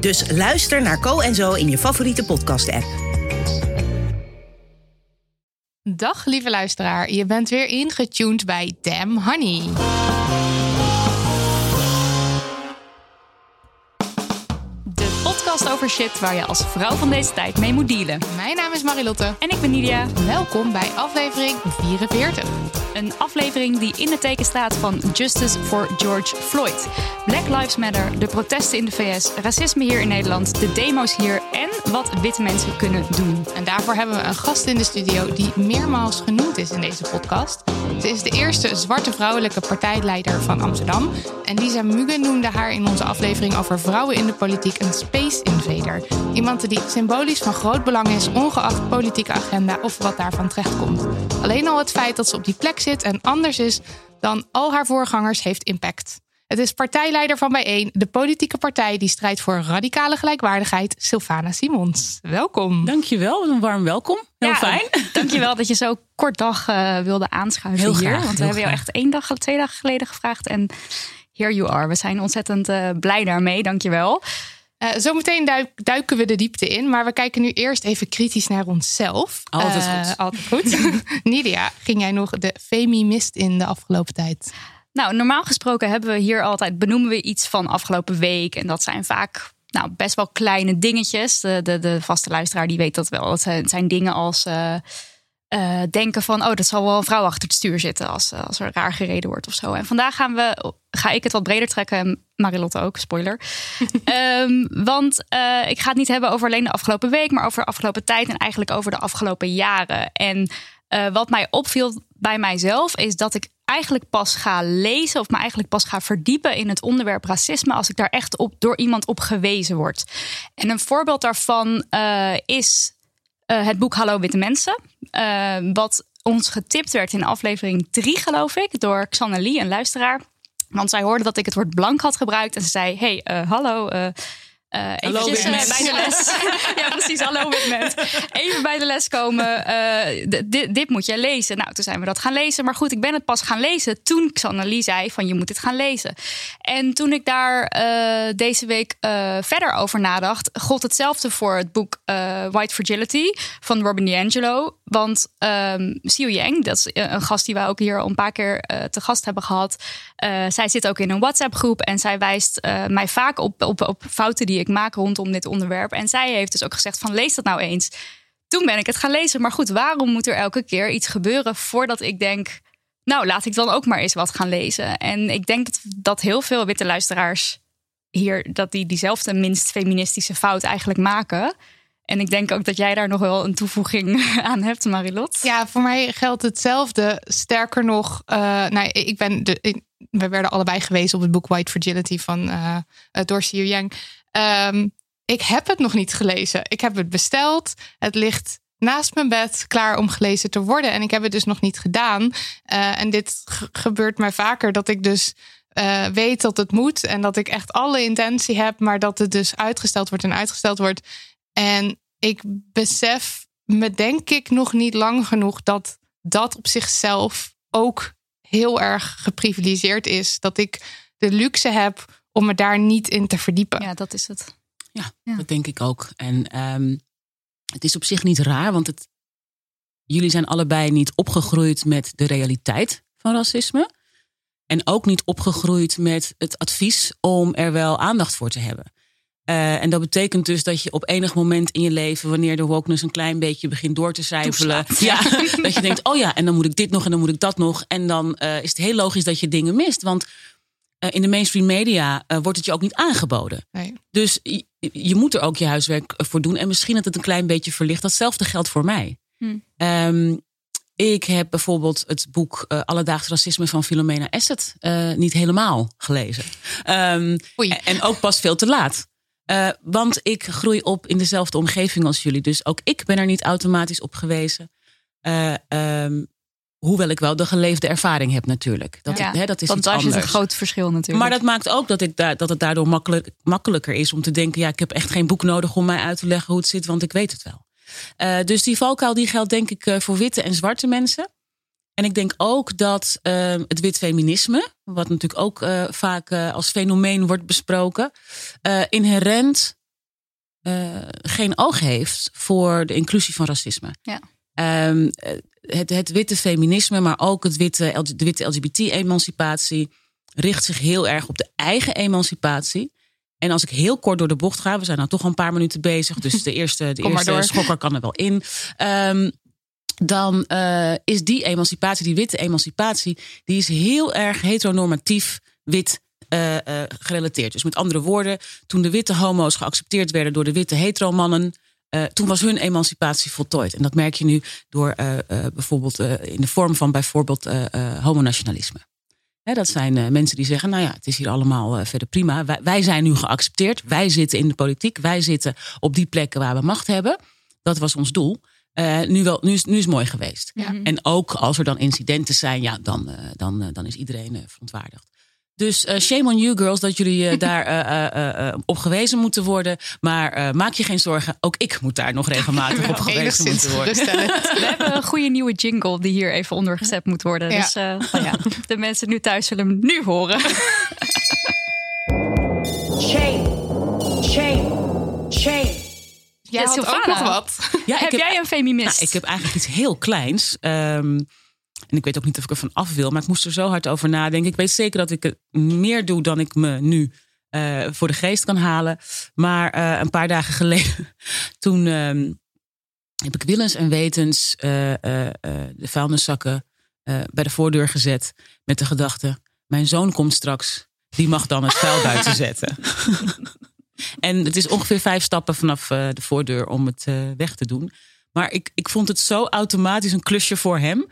Dus luister naar Co en Zo in je favoriete podcast-app. Dag lieve luisteraar, je bent weer ingetuned bij Damn Honey. Podcast over shit waar je als vrouw van deze tijd mee moet dealen. Mijn naam is Marilotte. En ik ben Nidia. Welkom bij aflevering 44. Een aflevering die in het teken staat van Justice for George Floyd. Black Lives Matter, de protesten in de VS, racisme hier in Nederland, de demo's hier en wat witte mensen kunnen doen. En daarvoor hebben we een gast in de studio die meermaals genoemd is in deze podcast. Ze is de eerste zwarte vrouwelijke partijleider van Amsterdam. En Lisa Mugen noemde haar in onze aflevering over vrouwen in de politiek een space invader. Iemand die symbolisch van groot belang is, ongeacht politieke agenda of wat daarvan terechtkomt. Alleen al het feit dat ze op die plek zit en anders is dan al haar voorgangers heeft impact. Het is partijleider van Bijeen, de politieke partij die strijdt voor radicale gelijkwaardigheid, Sylvana Simons. Welkom. Dankjewel, een warm welkom. Heel Ja, fijn. Dankjewel dat je zo kort dag eh, wilde aanschuiven Heel hier. graag, want we hebben jou echt één dag, twee dagen geleden gevraagd. En here you are. We zijn ontzettend eh, blij daarmee. Dankjewel. Eh, zometeen duik- duiken we de diepte in, maar we kijken nu eerst even kritisch naar onszelf. Altijd Eh, goed. altijd goed. Nidia, ging jij nog de Femi mist in de afgelopen tijd? Nou, normaal gesproken hebben we hier altijd benoemen we iets van afgelopen week. En dat zijn vaak nou, best wel kleine dingetjes. De, de, de vaste luisteraar die weet dat wel. Het zijn, het zijn dingen als eh, eh, denken van... oh, dat zal wel een vrouw achter het stuur zitten... als, eh, als er raar gereden wordt of zo. En vandaag gaan we, ga ik het wat breder trekken. En Marilotte ook, spoiler. Ehm, want eh, ik ga het niet hebben over alleen de afgelopen week... maar over de afgelopen tijd en eigenlijk over de afgelopen jaren. En wat mij opviel bij mijzelf is dat ik eigenlijk pas ga lezen of me eigenlijk pas ga verdiepen in het onderwerp racisme als ik daar echt op door iemand op gewezen word. En een voorbeeld daarvan is eh, het boek Hallo Witte Mensen, eh, wat ons getipt werd in aflevering 3 geloof ik door Xanne Lee, een luisteraar. Want zij hoorde dat ik het woord blank had gebruikt en ze zei: Hey, eh, hallo. Eventjes, mens. bij de les. ja, precies. Hallo. Even bij de les komen. eh, dit, dit moet jij lezen. Nou, toen zijn we dat gaan lezen. Maar goed, ik ben het pas gaan lezen toen Xannalie zei van je moet dit gaan lezen. En toen ik daar deze week verder over nadacht, gold hetzelfde voor het boek White Fragility van Robin DiAngelo. Want um, Xiu Yang, dat is een gast die wij ook hier al een paar keer te gast hebben gehad. eh, zij zit ook in een WhatsApp-groep en zij wijst mij vaak op, op, op fouten die ik maak rondom dit onderwerp. En zij heeft dus ook gezegd van lees dat nou eens. Toen ben ik het gaan lezen. Maar goed, waarom moet er elke keer iets gebeuren voordat ik denk... nou, laat ik dan ook maar eens wat gaan lezen. En ik denk dat, dat heel veel witte luisteraars hier... dat die diezelfde minst feministische fout eigenlijk maken... En ik denk ook dat jij daar nog wel een toevoeging aan hebt, Marilot. Ja, voor mij geldt hetzelfde. Sterker nog, eh, nou, ik ben ik- we werden allebei gewezen op het boek White Fragility van uh, Dorsey Yang. Ehm, ik heb het nog niet gelezen. Ik heb het besteld. Het ligt naast mijn bed, klaar om gelezen te worden. En ik heb het dus nog niet gedaan. Eh, en dit ge- gebeurt mij vaker dat ik dus eh, weet dat het moet en dat ik echt alle intentie heb, maar dat het dus uitgesteld wordt en uitgesteld wordt. En ik besef me denk ik nog niet lang genoeg dat dat op zichzelf ook heel erg geprivilegeerd is. Dat ik de luxe heb om me daar niet in te verdiepen. Ja, dat is het. Ja, Ja. dat denk ik ook. En ehm, het is op zich niet raar, want het, jullie zijn allebei niet opgegroeid met de realiteit van racisme. En ook niet opgegroeid met het advies om er wel aandacht voor te hebben. Uh, en dat betekent dus dat je op enig moment in je leven, wanneer de wokeness een klein beetje begint door te cijfelen, ja, dat je denkt, oh ja, en dan moet ik dit nog en dan moet ik dat nog. En dan uh, is het heel logisch dat je dingen mist. Want in de mainstream media wordt het je ook niet aangeboden. Nee. Dus je, je, moet er ook je huiswerk voor doen. En misschien dat het een klein beetje verlicht. Datzelfde geldt voor mij. Hm. Um, ik heb bijvoorbeeld het boek uh, Alledaags Racisme van Philomena Asset uh, niet helemaal gelezen. Um, en ook pas veel te laat. Uh, want ik groei op in dezelfde omgeving als jullie. Dus ook ik ben er niet automatisch op gewezen. Um, hoewel ik wel de geleefde ervaring heb natuurlijk. Dat, ja, hè, dat is want iets anders. is een groot verschil natuurlijk. Maar dat maakt ook dat, ik da dat het daardoor makkelijk, makkelijker is om te denken... ja, ik heb echt geen boek nodig om mij uit te leggen hoe het zit, want ik weet het wel. Uh, dus die valkuil die geldt denk ik uh, voor witte en zwarte mensen. En ik denk ook dat uh, het wit feminisme, wat natuurlijk ook vaak als fenomeen wordt besproken, inherent geen oog heeft voor de inclusie van racisme. Ja. Um, het, het, witte feminisme, maar ook het witte, de witte LGBT-emancipatie richt zich heel erg op de eigen emancipatie. En als ik heel kort door de bocht ga, we zijn nou toch al een paar minuten bezig, dus de eerste, de eerste schokker kan er wel in. Um, dan uh, is die emancipatie, die witte emancipatie, die is heel erg heteronormatief wit uh, uh, gerelateerd. Dus met andere woorden, toen de witte homo's geaccepteerd werden door de witte heteromannen, uh, toen was hun emancipatie voltooid. En dat merk je nu door bijvoorbeeld in de vorm van bijvoorbeeld homonationalisme. He, dat zijn mensen die zeggen, nou ja, het is hier allemaal verder prima. Wij, wij, zijn nu geaccepteerd. Wij zitten in de politiek. Wij zitten op die plekken waar we macht hebben. Dat was ons doel. Nu, wel, nu, is, nu is het mooi geweest. Ja. En ook als er dan incidenten zijn, ja, dan, dan, dan is iedereen verontwaardigd. Dus uh, shame on you girls dat jullie uh, daar uh, op gewezen moeten worden. Maar maak je geen zorgen, ook ik moet daar nog regelmatig op gewezen moeten worden. We hebben een goede nieuwe jingle die hier even ondergezet moet worden. Ja. Dus nou ja, de mensen nu thuis zullen hem nu horen. Shame, shame, shame. Jij Ja, had ook nog wat. Ja, heb, jij een feminist? Nou, ik heb eigenlijk iets heel kleins. Um, en ik weet ook niet of ik er van af wil, maar ik moest er zo hard over nadenken. Ik weet zeker dat ik het meer doe dan ik me nu uh, voor de geest kan halen. Maar uh, een paar dagen geleden, toen uh, heb ik willens en wetens uh, de vuilniszakken bij de voordeur gezet. Met de gedachte, mijn zoon komt straks, die mag dan het vuil buiten zetten. en het is ongeveer vijf stappen vanaf de voordeur om het weg te doen. Maar ik, ik vond het zo automatisch een klusje voor hem.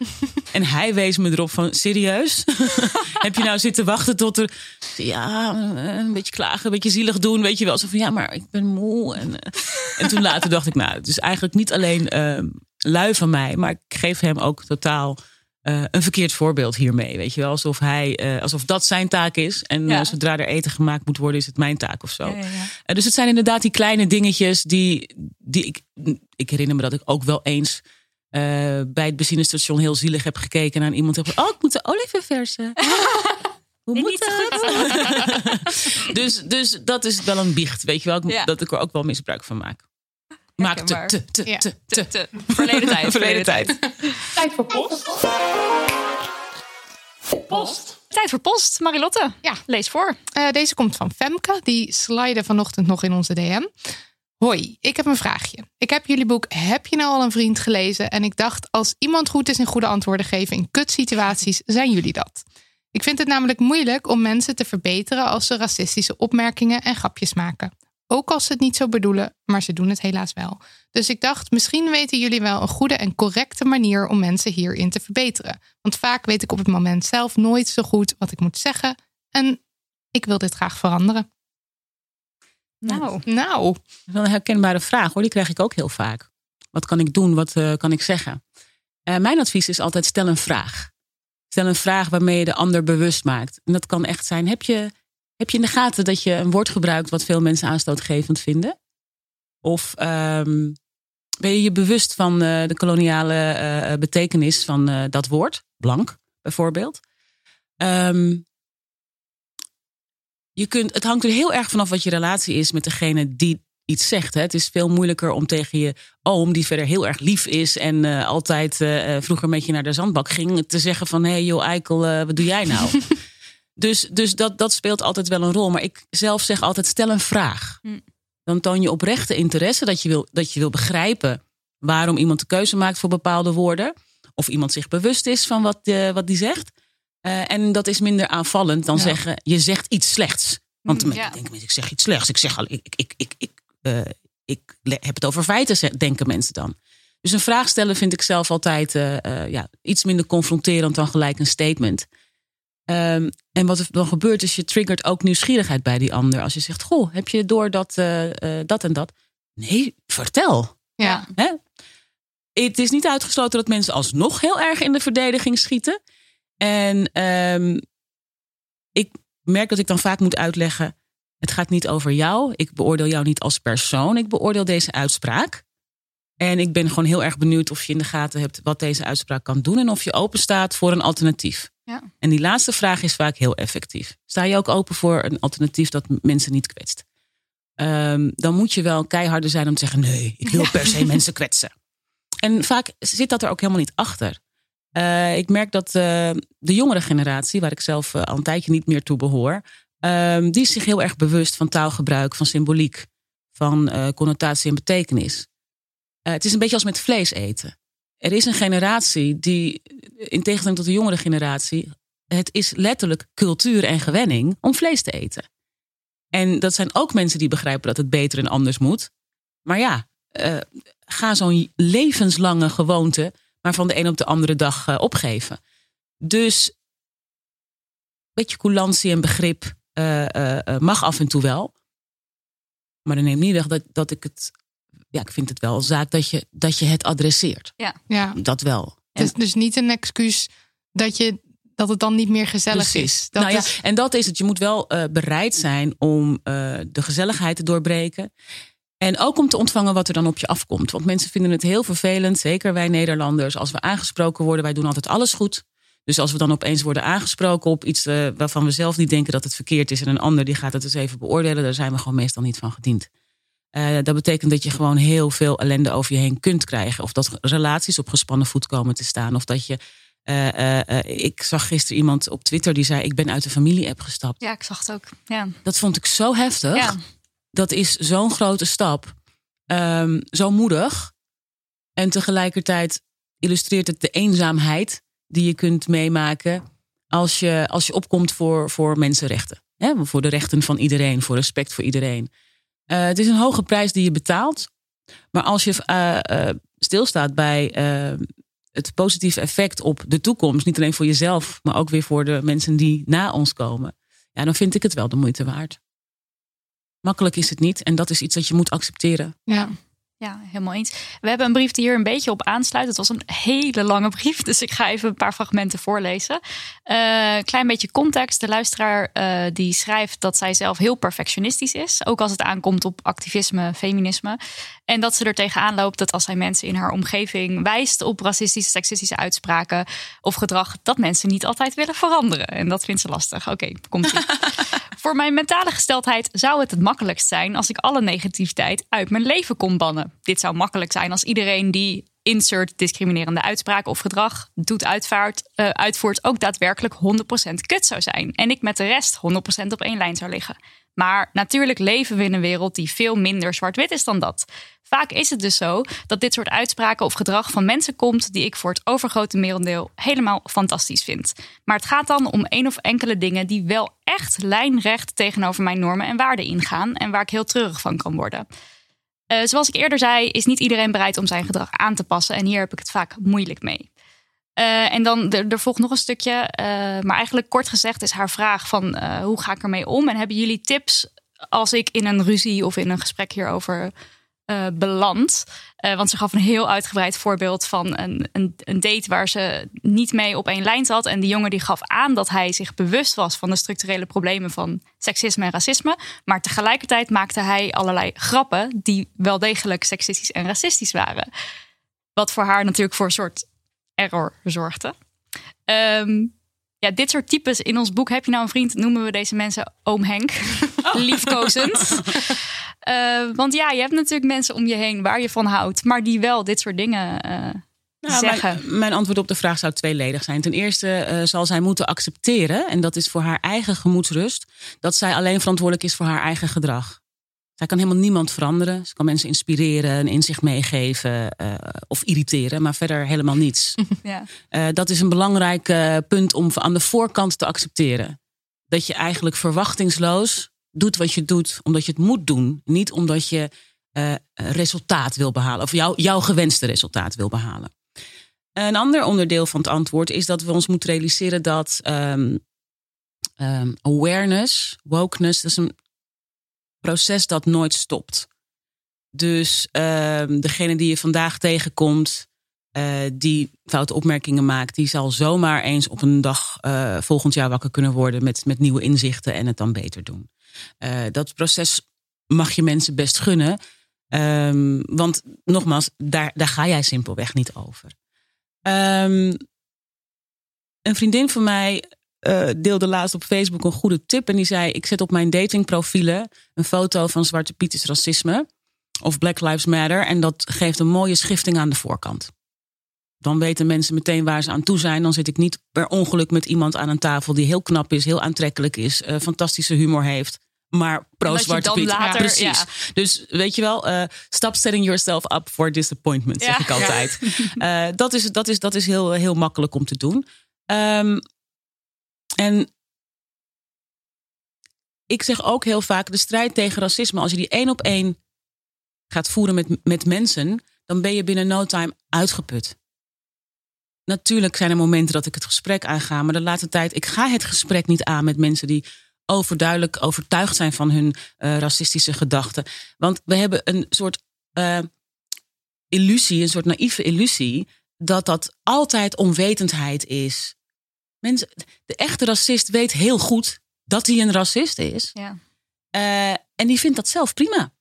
En hij wees me erop van, serieus? Heb je nou zitten wachten tot er... Ja, een beetje klagen, een beetje zielig doen. Weet je wel, zo van, ja, maar ik ben moe. En, en toen later dacht ik, nou, het is eigenlijk niet alleen uh, lui van mij... maar ik geef hem ook totaal uh, een verkeerd voorbeeld hiermee. Weet je wel, alsof, hij, uh, alsof dat zijn taak is. En ja. zodra er eten gemaakt moet worden, is het mijn taak of zo. Ja, ja, dus het zijn inderdaad die kleine dingetjes die, die ik... Ik herinner me dat ik ook wel eens bij het benzinestation heel zielig heb gekeken naar iemand. Heb, oh, ik moet de olie verversen. Hoe moet dat? dus, dus dat is wel een biecht, weet je wel. Dat ik er ook wel misbruik van maak. Maak te, te, te, Ja. te, Te- te- Verleden tijd. Verleden tijd. Tijd voor post. Post. Tijd voor post. Marilotte, Ja. lees voor. Eh, deze komt van Femke. Die slide vanochtend nog in onze DM. Hoi, ik heb een vraagje. Ik heb jullie boek Heb je nou al een vriend gelezen? En ik dacht, als iemand goed is in goede antwoorden geven in kutsituaties, zijn jullie dat. Ik vind het namelijk moeilijk om mensen te verbeteren als ze racistische opmerkingen en grapjes maken. Ook als ze het niet zo bedoelen, maar ze doen het helaas wel. Dus ik dacht, misschien weten jullie wel een goede en correcte manier om mensen hierin te verbeteren. Want vaak weet ik op het moment zelf nooit zo goed wat ik moet zeggen. En ik wil dit graag veranderen. Nou, Nou, Dat is wel een herkenbare vraag hoor. Die krijg ik ook heel vaak. Wat kan ik doen? Wat uh, kan ik zeggen? Uh, mijn advies is altijd stel een vraag. Stel een vraag waarmee je de ander bewust maakt. En dat kan echt zijn. Heb je, heb je in de gaten dat je een woord gebruikt wat veel mensen aanstootgevend vinden? Of um, ben je je bewust van uh, de koloniale uh, betekenis van dat woord? Blank, bijvoorbeeld. Um, je kunt, het hangt er heel erg vanaf wat je relatie is met degene die iets zegt. Hè. Het is veel moeilijker om tegen je oom, die verder heel erg lief is en eh, altijd eh, eh, vroeger met je naar de zandbak ging, te zeggen van hé hey, joh Eikel, eh, wat doe jij nou? dus dus dat, dat speelt altijd wel een rol. Maar ik zelf zeg altijd stel een vraag. Hm. Dan toon je oprechte interesse dat je wil, dat je wil begrijpen waarom iemand de keuze maakt voor bepaalde woorden. Of iemand zich bewust is van wat, eh, wat die zegt. Eh, en dat is minder aanvallend dan Ja. zeggen je zegt iets slechts. Want ja. denken mensen, ik zeg iets slechts. Ik zeg al, ik, ik, ik, ik, eh, ik heb het over feiten, denken mensen dan. Dus een vraag stellen vind ik zelf altijd ja, iets minder confronterend dan gelijk een statement. Ehm, en wat er dan gebeurt is, je triggert ook nieuwsgierigheid bij die ander. Als je zegt, goh, heb je door dat, eh, eh, dat en dat? Nee, vertel. Ja. Hè? Het is niet uitgesloten dat mensen alsnog heel erg in de verdediging schieten. En ehm, ik merk dat ik dan vaak moet uitleggen: het gaat niet over jou. Ik beoordeel jou niet als persoon. Ik beoordeel deze uitspraak. En ik ben gewoon heel erg benieuwd of je in de gaten hebt wat deze uitspraak kan doen en of je open staat voor een alternatief. Ja. En die laatste vraag is vaak heel effectief. Sta je ook open voor een alternatief dat mensen niet kwetst? Ehm, dan moet je wel keiharder zijn om te zeggen: nee, ik wil per se mensen kwetsen. En vaak zit dat er ook helemaal niet achter. Eh, ik merk dat eh, de jongere generatie, waar ik zelf eh, al een tijdje niet meer toe behoor, ehm, die is zich heel erg bewust van taalgebruik, van symboliek, van connotatie en betekenis. Eh, het is een beetje als met vlees eten. Er is een generatie die, in tegenstelling tot de jongere generatie, het is letterlijk cultuur en gewenning om vlees te eten. En dat zijn ook mensen die begrijpen dat het beter en anders moet. Maar ja, eh, ga zo'n levenslange gewoonte maar van de een op de andere dag eh, opgeven. Dus een beetje coulantie en begrip mag af en toe wel. Maar dat neemt niet weg dat, dat ik het. Ja, ik vind het wel een zaak dat je, dat je het adresseert. ja. Dat wel. Het is dus niet een excuus dat, je, dat het dan niet meer gezellig is. Dat nou ja, is en dat is het. Je moet wel eh, bereid zijn om eh, de gezelligheid te doorbreken. En ook om te ontvangen wat er dan op je afkomt. Want mensen vinden het heel vervelend, zeker wij Nederlanders, als we aangesproken worden. Wij doen altijd alles goed. Dus als we dan opeens worden aangesproken op iets eh, waarvan we zelf niet denken dat het verkeerd is. En een ander die gaat het eens even beoordelen. Daar zijn we gewoon meestal niet van gediend. Eh, dat betekent dat je gewoon heel veel ellende over je heen kunt krijgen. Of dat relaties op gespannen voet komen te staan. Of dat je. eh, eh, ik zag gisteren iemand op Twitter die zei: Ik ben uit de familie-app gestapt. Ja, ik zag het ook. Ja. Dat vond ik zo heftig. Ja. Dat is zo'n grote stap. Ehm, zo moedig. En tegelijkertijd illustreert het de eenzaamheid die je kunt meemaken als je, als je opkomt voor, voor mensenrechten. Hè? Voor de rechten van iedereen, voor respect voor iedereen. Eh, het is een hoge prijs die je betaalt. Maar als je eh, eh, stilstaat bij het positieve effect op de toekomst, niet alleen voor jezelf, maar ook weer voor de mensen die na ons komen, ja, dan vind ik het wel de moeite waard. Makkelijk is het niet en dat is iets dat je moet accepteren. ja. Ja, helemaal eens. We hebben een brief die hier een beetje op aansluit. Het was een hele lange brief, dus ik ga even een paar fragmenten voorlezen. Eh, klein beetje context. De luisteraar eh, die schrijft dat zij zelf heel perfectionistisch is. Ook als het aankomt op activisme, feminisme. En dat ze er tegenaan loopt dat als zij mensen in haar omgeving wijst op racistische, seksistische uitspraken of gedrag, dat mensen niet altijd willen veranderen. En dat vindt ze lastig. Oké, komt ie. Voor mijn mentale gesteldheid zou het het makkelijkst zijn als ik alle negativiteit uit mijn leven kon bannen. Dit zou makkelijk zijn als iedereen die insert discriminerende uitspraken of gedrag doet uitvaart, eh, uitvoert ook daadwerkelijk 100% kut zou zijn. En ik met de rest 100% op één lijn zou liggen. Maar natuurlijk leven we in een wereld die veel minder zwart-wit is dan dat. Vaak is het dus zo dat dit soort uitspraken of gedrag van mensen komt die ik voor het overgrote merendeel helemaal fantastisch vind. Maar het gaat dan om één of enkele dingen die wel echt lijnrecht tegenover mijn normen en waarden ingaan en waar ik heel treurig van kan worden. Eh, zoals ik eerder zei, is niet iedereen bereid om zijn gedrag aan te passen en hier heb ik het vaak moeilijk mee. Eh, en dan er, er volgt nog een stukje, eh, maar eigenlijk kort gezegd is haar vraag van eh, hoe ga ik ermee om en hebben jullie tips als ik in een ruzie of in een gesprek hierover beland. Want ze gaf een heel uitgebreid voorbeeld van een, een, een date waar ze niet mee op één lijn zat. En die jongen die gaf aan dat hij zich bewust was van de structurele problemen van seksisme en racisme. Maar tegelijkertijd maakte hij allerlei grappen die wel degelijk seksistisch en racistisch waren. Wat voor haar natuurlijk voor een soort error zorgde. Ehm, ja, dit soort types in ons boek. Heb je nou een vriend? Noemen we deze mensen oom Henk. Liefkozend. Eh, want ja, je hebt natuurlijk mensen om je heen waar je van houdt, maar die wel dit soort dingen eh, Nou, zeggen. Mijn, mijn antwoord op de vraag zou tweeledig zijn. Ten eerste eh, zal zij moeten accepteren, en dat is voor haar eigen gemoedsrust, dat zij alleen verantwoordelijk is voor haar eigen gedrag. Zij kan helemaal niemand veranderen. Ze kan mensen inspireren, een inzicht meegeven eh, of irriteren, maar verder helemaal niets. ja. Eh, dat is een belangrijk eh, punt om aan de voorkant te accepteren. Dat je eigenlijk verwachtingsloos doet wat je doet, omdat je het moet doen. Niet omdat je resultaat wil behalen, of jouw jouw gewenste resultaat wil behalen. Een ander onderdeel van het antwoord is dat we ons moeten realiseren dat ehm, ehm, awareness, wokeness, dat is een proces dat nooit stopt. Dus ehm, degene die je vandaag tegenkomt, eh, die foute opmerkingen maakt, die zal zomaar eens op een dag eh, volgend jaar wakker kunnen worden met, met nieuwe inzichten en het dan beter doen. Eh, dat proces mag je mensen best gunnen. Ehm, want nogmaals, daar, daar ga jij simpelweg niet over. Ehm, een vriendin van mij eh, deelde laatst op Facebook een goede tip. En die zei: Ik zet op mijn datingprofielen een foto van Zwarte Piet is racisme. Of Black Lives Matter. En dat geeft een mooie schifting aan de voorkant. Dan weten mensen meteen waar ze aan toe zijn. Dan zit ik niet per ongeluk met iemand aan een tafel die heel knap is, heel aantrekkelijk is, eh, fantastische humor heeft. Maar pro-Zwarte Piet. later- Precies. ja. Dus weet je wel, eh, stop setting yourself up for disappointment, zeg ik altijd. Dat is, dat is, dat is heel, heel makkelijk om te doen. Ehm, en ik zeg ook heel vaak, de strijd tegen racisme, als je die één op één gaat voeren met, met mensen, dan ben je binnen no time uitgeput. Natuurlijk zijn er momenten dat ik het gesprek aanga, maar de laatste tijd, ik ga het gesprek niet aan met mensen die overduidelijk overtuigd zijn van hun eh, racistische gedachten. Want we hebben een soort eh, illusie, een soort naïeve illusie, dat dat altijd onwetendheid is. Mensen, de echte racist weet heel goed dat hij een racist is. Ja. Eh, en die vindt dat zelf prima.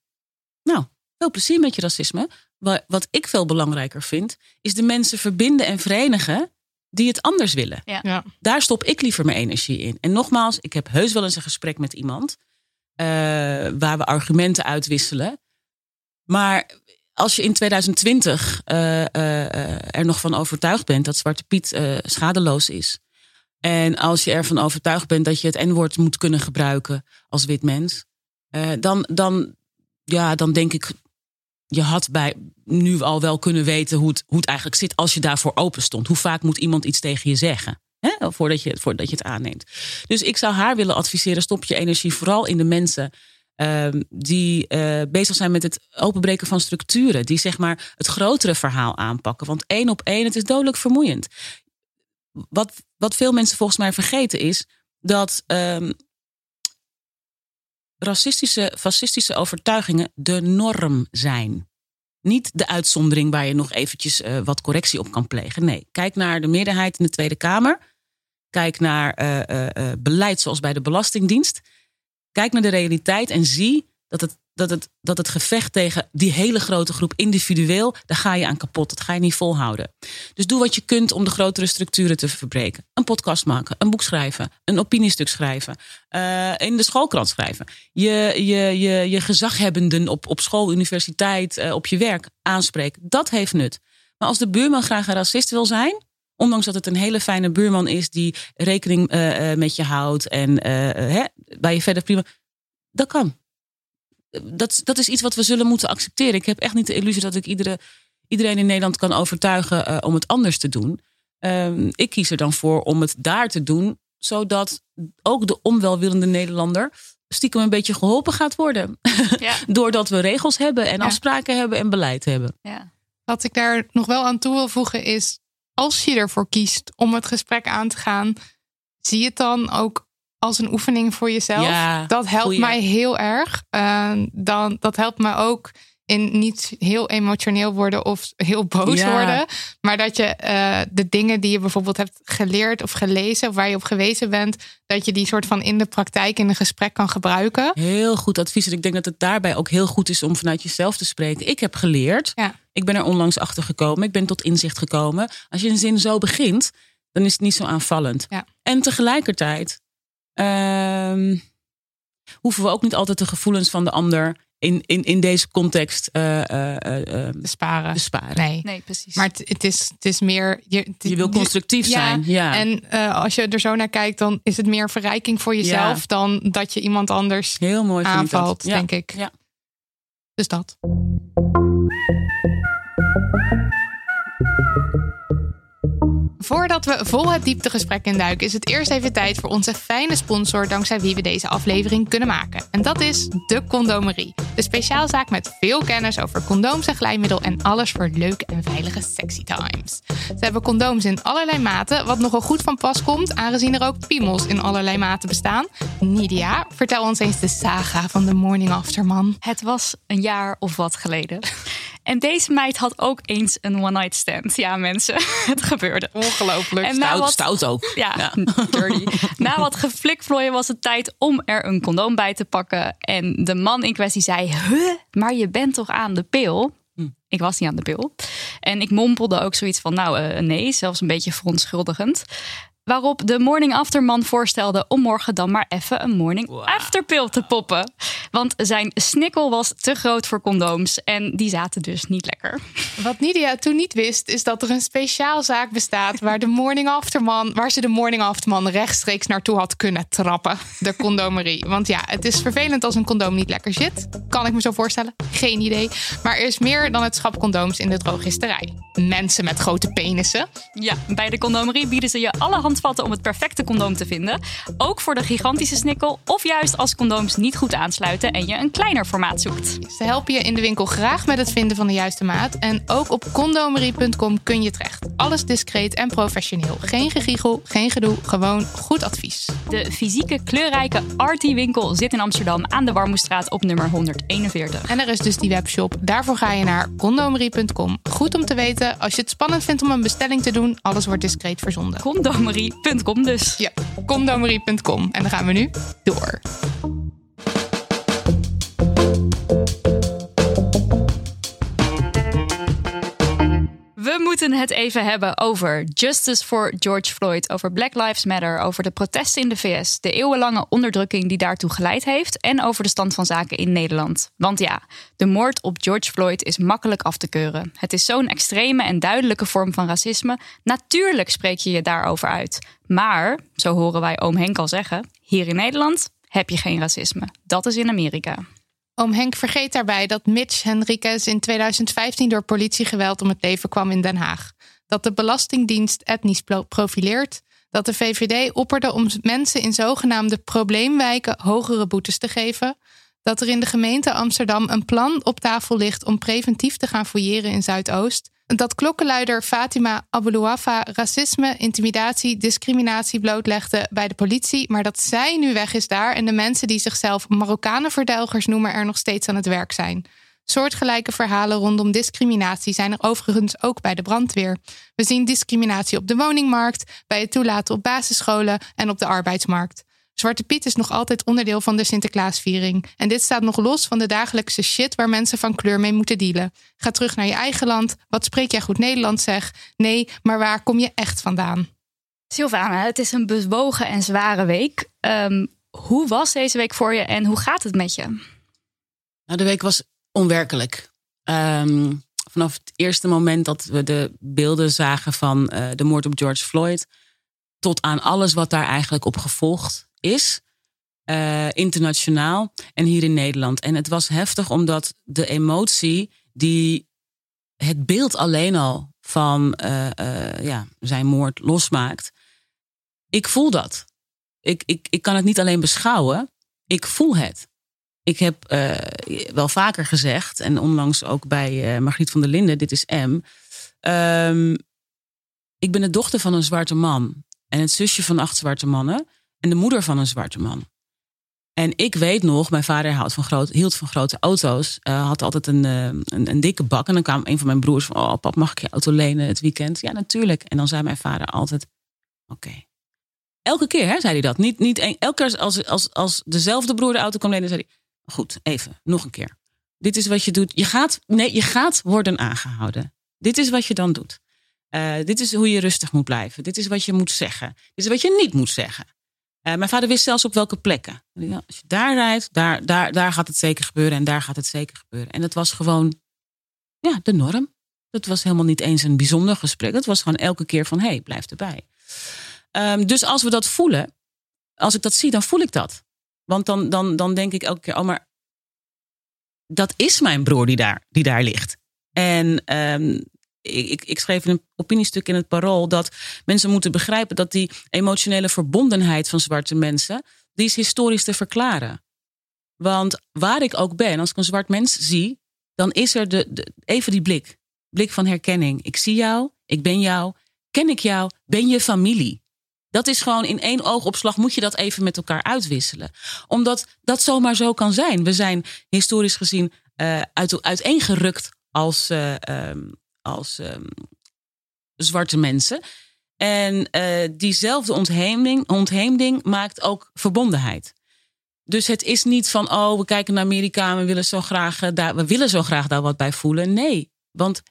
Nou, veel plezier met je racisme. Wa- Wat ik veel belangrijker vind, is de mensen verbinden en verenigen die het anders willen. Ja. Daar stop ik liever mijn energie in. En nogmaals, ik heb heus wel eens een gesprek met iemand eh, waar we argumenten uitwisselen. Maar als je in 2020 eh, eh, eh, er nog van overtuigd bent dat Zwarte Piet eh, schadeloos is. En als je ervan overtuigd bent dat je het N-woord moet kunnen gebruiken als wit mens. eh, dan, dan, ja, dan denk ik, je had bij nu al wel kunnen weten hoe het, hoe het eigenlijk zit als je daarvoor open stond. Hoe vaak moet iemand iets tegen je zeggen? Hè? Voordat, je, voordat je het aanneemt. Dus ik zou haar willen adviseren: stop je energie vooral in de mensen ehm, die eh, bezig zijn met het openbreken van structuren. Die zeg maar het grotere verhaal aanpakken. Want één op één, het is dodelijk vermoeiend. Wat, wat veel mensen volgens mij vergeten is dat ehm, racistische, fascistische overtuigingen de norm zijn. Niet de uitzondering waar je nog eventjes eh, wat correctie op kan plegen. Nee, kijk naar de meerderheid in de Tweede Kamer. Kijk naar eh, eh, beleid zoals bij de Belastingdienst. Kijk naar de realiteit en zie dat het, dat, het, dat het gevecht tegen die hele grote groep individueel, daar ga je aan kapot. Dat ga je niet volhouden. Dus doe wat je kunt om de grotere structuren te verbreken. Een podcast maken, een boek schrijven, een opiniestuk schrijven, eh, in de schoolkrant schrijven. Je, je, je, je gezaghebbenden op, op school, universiteit, eh, op je werk aanspreken. Dat heeft nut. Maar als de buurman graag een racist wil zijn, ondanks dat het een hele fijne buurman is die rekening eh, met je houdt en hè, waar je verder prima. Dat kan. Dat, dat is iets wat we zullen moeten accepteren. Ik heb echt niet de illusie dat ik iedere, iedereen in Nederland kan overtuigen eh, om het anders te doen. Ehm, ik kies er dan voor om het daar te doen, zodat ook de onwelwillende Nederlander stiekem een beetje geholpen gaat worden. Ja. Doordat we regels hebben en Ja. afspraken hebben en beleid hebben. Ja. Wat ik daar nog wel aan toe wil voegen is, als je ervoor kiest om het gesprek aan te gaan, zie het dan ook als een oefening voor jezelf. Ja, dat helpt goeie. mij heel erg. Eh, dan, dat helpt mij ook in niet heel emotioneel worden of heel boos Ja. worden. Maar dat je eh, de dingen die je bijvoorbeeld hebt geleerd of gelezen, of waar je op gewezen bent, dat je die soort van in de praktijk, in een gesprek kan gebruiken. Heel goed advies. En ik denk dat het daarbij ook heel goed is om vanuit jezelf te spreken. Ik heb geleerd. Ja. Ik ben er onlangs achter gekomen. Ik ben tot inzicht gekomen. Als je een zin zo begint, dan is het niet zo aanvallend. Ja. En tegelijkertijd ehm, hoeven we ook niet altijd de gevoelens van de ander in, in, in deze context eh, eh, eh, eh, Besparen. besparen. Nee. Nee, precies. Maar het, het, is, het is meer. Je, Je wil constructief zijn. Ja. En eh, als je er zo naar kijkt, dan is het meer verrijking voor jezelf Ja. dan dat je iemand anders Heel mooi ik aanvalt, Ja. denk ik. Ja. Dus dat. Voordat we vol het dieptegesprek induiken, is het eerst even tijd voor onze fijne sponsor, dankzij wie we deze aflevering kunnen maken. En dat is de Condomerie. De speciaalzaak met veel kennis over condooms en glijmiddel en alles voor leuke en veilige sexy times. Ze hebben condooms in allerlei maten, wat nogal goed van pas komt, aangezien er ook piemels in allerlei maten bestaan. Nidia, vertel ons eens de saga van de Morning After Man. Het was een jaar of wat geleden. En deze meid had ook eens een one-night stand. Ja, mensen, het gebeurde. Ongelooflijk. En Stout, wat, stout ook. Ja, dirty. Na wat geflikvlooien was het tijd om er een condoom bij te pakken. En de man in kwestie zei: Huh, maar je bent toch aan de pil? Ik was niet aan de pil. En ik mompelde ook zoiets van: Nou, eh, nee, zelfs een beetje verontschuldigend. Waarop de morning after man voorstelde om morgen dan maar even een morning after pill te poppen. Want zijn snikkel was te groot voor condooms en die zaten dus niet lekker. Wat Nidia toen niet wist, is dat er een speciaalzaak bestaat waar, de morning after man, waar ze de morning after man rechtstreeks naartoe had kunnen trappen. De condomerie. Want ja, het is vervelend als een condoom niet lekker zit. Kan ik me zo voorstellen. Geen idee. Maar er is meer dan het schap condooms in de drogisterij. Mensen met grote penissen. Ja, bij de condomerie bieden ze je alle handvatten om het perfecte condoom te vinden. Ook voor de gigantische snikkel of juist als condooms niet goed aansluiten en je een kleiner formaat zoekt. Ze helpen je in de winkel graag met het vinden van de juiste maat. En ook op condomerie.com kun je terecht. Alles discreet en professioneel. Geen gegiegel, geen gedoe, gewoon goed advies. De fysieke kleurrijke Artie winkel zit in Amsterdam aan de Warmoestraat op nummer 141. En er is dus die webshop. Daarvoor ga je naar condomerie.com. Goed om te weten, als je het spannend vindt om een bestelling te doen, alles wordt discreet verzonden. Dus. Ja, condomerie.com. En dan gaan we nu door. We moeten het even hebben over Justice for George Floyd, over Black Lives Matter, over de protesten in de VS, de eeuwenlange onderdrukking die daartoe geleid heeft en over de stand van zaken in Nederland. Want ja, de moord op George Floyd is makkelijk af te keuren. Het is zo'n extreme en duidelijke vorm van racisme. Natuurlijk spreek je je daarover uit. Maar, zo horen wij oom Henk al zeggen, hier in Nederland heb je geen racisme. Dat is in Amerika. Oom Henk vergeet daarbij dat Mitch Henriquez in 2015 door politiegeweld om het leven kwam in Den Haag. Dat de Belastingdienst etnisch pro- profileert. Dat de VVD opperde om mensen in zogenaamde probleemwijken hogere boetes te geven. Dat er in de gemeente Amsterdam een plan op tafel ligt om preventief te gaan fouilleren in Zuidoost. Dat klokkenluider Fatima Aboulouafa racisme, intimidatie, discriminatie blootlegde bij de politie, maar dat zij nu weg is daar en de mensen die zichzelf Marokkanenverdelgers noemen er nog steeds aan het werk zijn. Soortgelijke verhalen rondom discriminatie zijn er overigens ook bij de brandweer. We zien discriminatie op de woningmarkt, bij het toelaten op basisscholen en op de arbeidsmarkt. Zwarte Piet is nog altijd onderdeel van de Sinterklaasviering. En dit staat nog los van de dagelijkse shit waar mensen van kleur mee moeten dealen. Ga terug naar je eigen land. Wat spreek jij goed Nederlands zeg? Nee, maar waar kom je echt vandaan? Sylvana, het is een bewogen en zware week. Ehm, hoe was deze week voor je en hoe gaat het met je? Nou, de week was onwerkelijk. Ehm, vanaf het eerste moment dat we de beelden zagen van eh, de moord op George Floyd, tot aan alles wat daar eigenlijk op gevolgd is, eh, internationaal en hier in Nederland. En het was heftig omdat de emotie die het beeld alleen al van eh, eh, ja, zijn moord losmaakt. Ik voel dat. Ik, ik, ik kan het niet alleen beschouwen, ik voel het. Ik heb wel vaker gezegd, en onlangs ook bij Margriet van der Linden, dit is M. Ehm, ik ben de dochter van een zwarte man. En het zusje van acht zwarte mannen. En de moeder van een zwarte man. En ik weet nog, mijn vader houdt van hield van grote auto's. eh, had altijd een, eh, een, een dikke bak. En dan kwam een van mijn broers van... Oh, pap, mag ik je auto lenen het weekend? Ja, natuurlijk. En dan zei mijn vader altijd... Oké. Elke keer hè, zei hij dat. Niet, niet elke keer als, als, als dezelfde broer de auto kwam lenen... zei hij, goed, even, nog een keer. Dit is wat je doet. Je gaat, nee, je gaat worden aangehouden. Dit is wat je dan doet. Eh, dit is hoe je rustig moet blijven. Dit is wat je moet zeggen. Dit is wat je niet moet zeggen. Eh, mijn vader wist zelfs op welke plekken. Als je daar rijdt, daar, daar, daar gaat het zeker gebeuren en daar gaat het zeker gebeuren. En het was gewoon ja, de norm. Dat was helemaal niet eens een bijzonder gesprek. Het was gewoon elke keer van, hé, hey, blijf erbij. Ehm, dus als we dat voelen, als ik dat zie, dan voel ik dat. Want dan, dan, dan denk ik elke keer, oh, maar dat is mijn broer die daar, die daar ligt. En ehm, ik, ik, ik schreef een opiniestuk in het parool dat mensen moeten begrijpen dat die emotionele verbondenheid van zwarte mensen, die is historisch te verklaren. Want waar ik ook ben, als ik een zwart mens zie, dan is er de, de, even die blik. Blik van herkenning. Ik zie jou, ik ben jou, ken ik jou, ben je familie. Dat is gewoon in één oogopslag moet je dat even met elkaar uitwisselen. Omdat dat zomaar zo kan zijn. We zijn historisch gezien uh, uit, uiteengerukt als, uh, um, als um, zwarte mensen. En uh, diezelfde ontheemding, ontheemding maakt ook verbondenheid. Dus het is niet van, oh, we kijken naar Amerika en we willen zo graag, daar, we willen zo graag daar wat bij voelen. Nee, want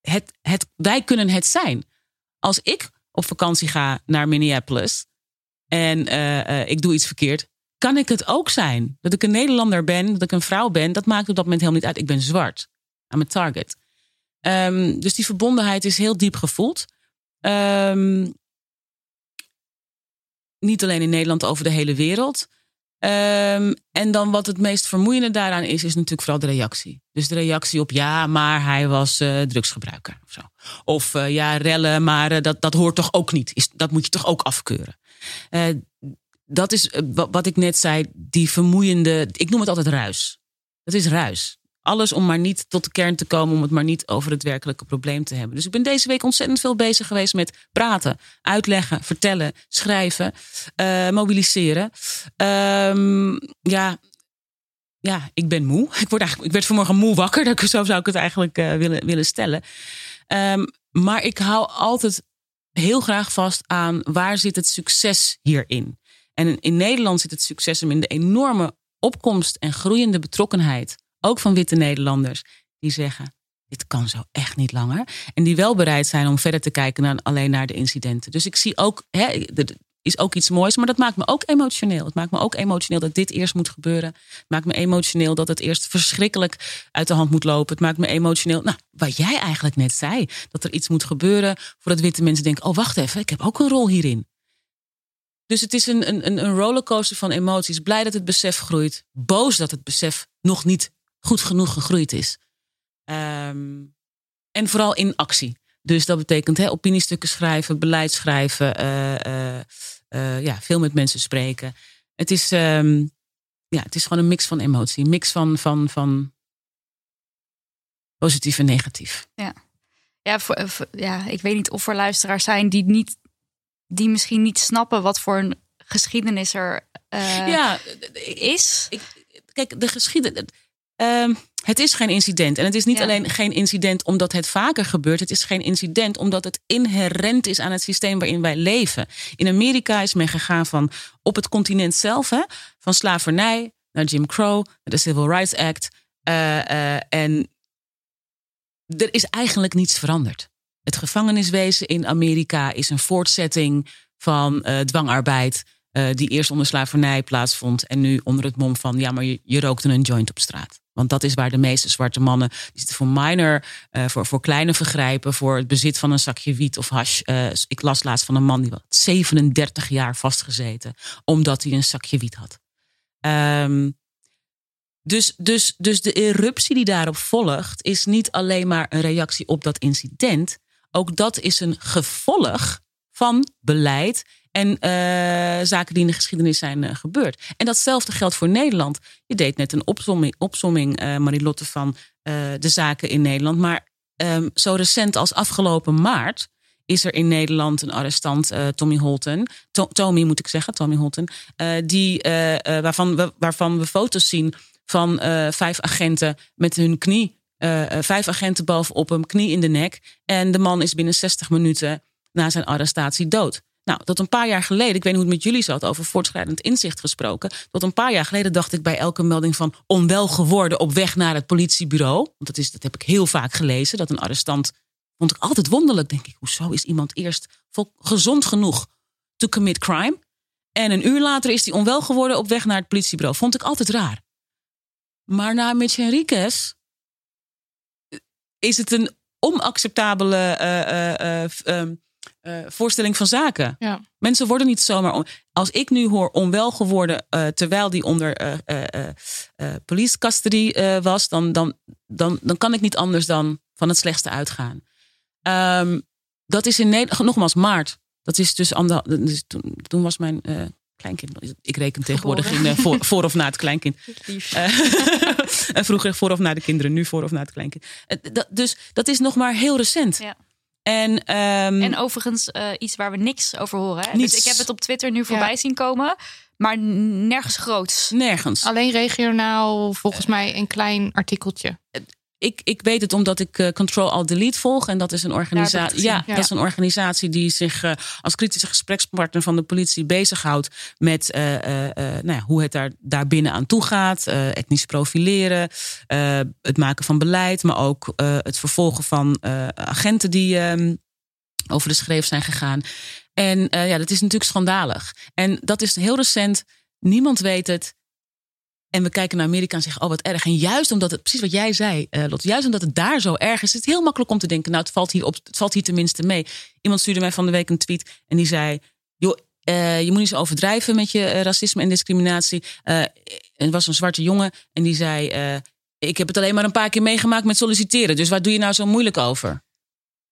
het, het, wij kunnen het zijn. Als ik op vakantie ga naar Minneapolis en uh, ik doe iets verkeerd, kan ik het ook zijn. Dat ik een Nederlander ben, dat ik een vrouw ben, dat maakt op dat moment helemaal niet uit. Ik ben zwart. I'm a target. Um, dus die verbondenheid is heel diep gevoeld. Um, niet alleen in Nederland, over de hele wereld. Um, en dan wat het meest vermoeiende daaraan is, is natuurlijk vooral de reactie. Dus de reactie op ja, maar hij was uh, drugsgebruiker of zo. Of uh, ja, rellen, maar uh, dat, dat hoort toch ook niet. Dat moet je toch ook afkeuren. dat is wat ik net zei, die vermoeiende, ik noem het altijd ruis. Dat is ruis. Alles om maar niet tot de kern te komen, om het maar niet over het werkelijke probleem te hebben. Dus ik ben deze week ontzettend veel bezig geweest met praten, uitleggen, vertellen, schrijven, uh, mobiliseren. Um, ja, ja, ik ben moe. Ik, word eigenlijk, ik werd vanmorgen moe wakker, zo zou ik het eigenlijk uh, willen, willen stellen. Um, maar ik hou altijd heel graag vast aan waar zit het succes hierin. En in Nederland zit het succes hem in de enorme opkomst en groeiende betrokkenheid ook van witte Nederlanders, die zeggen: dit kan zo echt niet langer. En die wel bereid zijn om verder te kijken dan alleen naar de incidenten. Dus ik zie ook, hè, er is ook iets moois, maar dat maakt me ook emotioneel. Het maakt me ook emotioneel dat dit eerst moet gebeuren. Het maakt me emotioneel dat het eerst verschrikkelijk uit de hand moet lopen. Het maakt me emotioneel, nou, wat jij eigenlijk net zei, dat er iets moet gebeuren voordat witte mensen denken: oh, wacht even, ik heb ook een rol hierin. Dus het is een, een, een rollercoaster van emoties. Blij dat het besef groeit. Boos dat het besef nog niet goed genoeg gegroeid is. Um, en vooral in actie. Dus dat betekent hè, opiniestukken schrijven, beleid schrijven, uh, uh, uh, ja, veel met mensen spreken. Het is, um, ja, het is gewoon een mix van emotie, een mix van, van, van positief en negatief. Ja, ja, voor, voor, ja, ik weet niet of er luisteraars zijn die, niet, die misschien niet snappen wat voor een geschiedenis er ja, is. Ik, kijk, de geschiedenis Um, het is geen incident. En het is niet ja. alleen geen incident omdat het vaker gebeurt. Het is geen incident omdat het inherent is aan het systeem waarin wij leven. In Amerika is men gegaan van op het continent zelf, hè, van slavernij naar Jim Crow, naar de Civil Rights Act. Uh, uh, en er is eigenlijk niets veranderd. Het gevangeniswezen in Amerika is een voortzetting van uh, dwangarbeid. die eerst onder slavernij plaatsvond en nu onder het mom van ja, maar je, je rookte een joint op straat. Want dat is waar de meeste zwarte mannen die zitten voor minor, uh, voor, voor kleine vergrijpen, voor het bezit van een zakje wiet of hash. Uh, ik las laatst van een man die was 37 jaar vastgezeten omdat hij een zakje wiet had. Um, dus, dus, dus de eruptie die daarop volgt is niet alleen maar een reactie op dat incident. Ook dat is een gevolg van beleid en uh, zaken die in de geschiedenis zijn uh, gebeurd. En datzelfde geldt voor Nederland. Je deed net een opzomming, uh, Marilotte, van de zaken in Nederland. Maar um, zo recent als afgelopen maart is er in Nederland een arrestant, Tommy Holten. To Tommy moet ik zeggen, Tommy Holten. die, waarvan, we, waarvan we foto's zien van vijf agenten met hun knie. vijf agenten bovenop hem, knie in de nek. En de man is binnen 60 minuten na zijn arrestatie dood. Nou, tot een paar jaar geleden, ik weet niet hoe het met jullie zat, over voortschrijdend inzicht gesproken. Tot een paar jaar geleden dacht ik bij elke melding van onwel geworden op weg naar het politiebureau. Want dat, is, dat heb ik heel vaak gelezen, dat een arrestant. Vond ik altijd wonderlijk, denk ik. Hoezo is iemand eerst gezond genoeg to commit crime? En een uur later is hij onwel geworden op weg naar het politiebureau. Vond ik altijd raar. Maar na Mitch Henriquez is het een onacceptabele eh, eh, eh, f- eh, voorstelling van zaken. Ja. Mensen worden niet zomaar. On- Als ik nu hoor onwel geworden eh, terwijl die onder eh, police custody was, dan, dan, dan, dan kan ik niet anders dan van het slechtste uitgaan. Ehm, dat is in Nederland, nogmaals, maart. Dat is dus, ander, dus toen, toen was mijn kleinkind. Ik reken tegenwoordig in, voor, voor of na het kleinkind. En vroeger voor of na de kinderen, nu voor of na het kleinkind. Dat- dus dat is nog maar heel recent. Ja. En, ehm, En overigens eh, iets waar we niks over horen. Hè? Niets. Dus ik heb het op Twitter nu voorbij zien komen. Maar nergens groots. nergens. Alleen regionaal volgens mij een klein artikeltje. Ik, ik weet het omdat ik eh, Control Alt Delete volg. En dat is een organisatie. Ja, ja. dat is een organisatie die zich eh, als kritische gesprekspartner van de politie bezighoudt met eh, nou ja, hoe het daar, daar binnen aan toe gaat. etnisch profileren, het maken van beleid, maar ook het vervolgen van agenten die ehm, over de schreef zijn gegaan. En ja, dat is natuurlijk schandalig. En dat is heel recent. Niemand weet het. En we kijken naar Amerika en zeggen, oh wat erg. En juist omdat het, precies wat jij zei, eh Lot, juist omdat het daar zo erg is, is het heel makkelijk om te denken, nou het valt hier, op, het valt hier tenminste mee. Iemand stuurde mij van de week een tweet en die zei, joh, eh, je moet niet zo overdrijven met je eh, racisme en discriminatie. Eh, het was een zwarte jongen en die zei, ik heb het alleen maar een paar keer meegemaakt met solliciteren, dus waar doe je nou zo moeilijk over?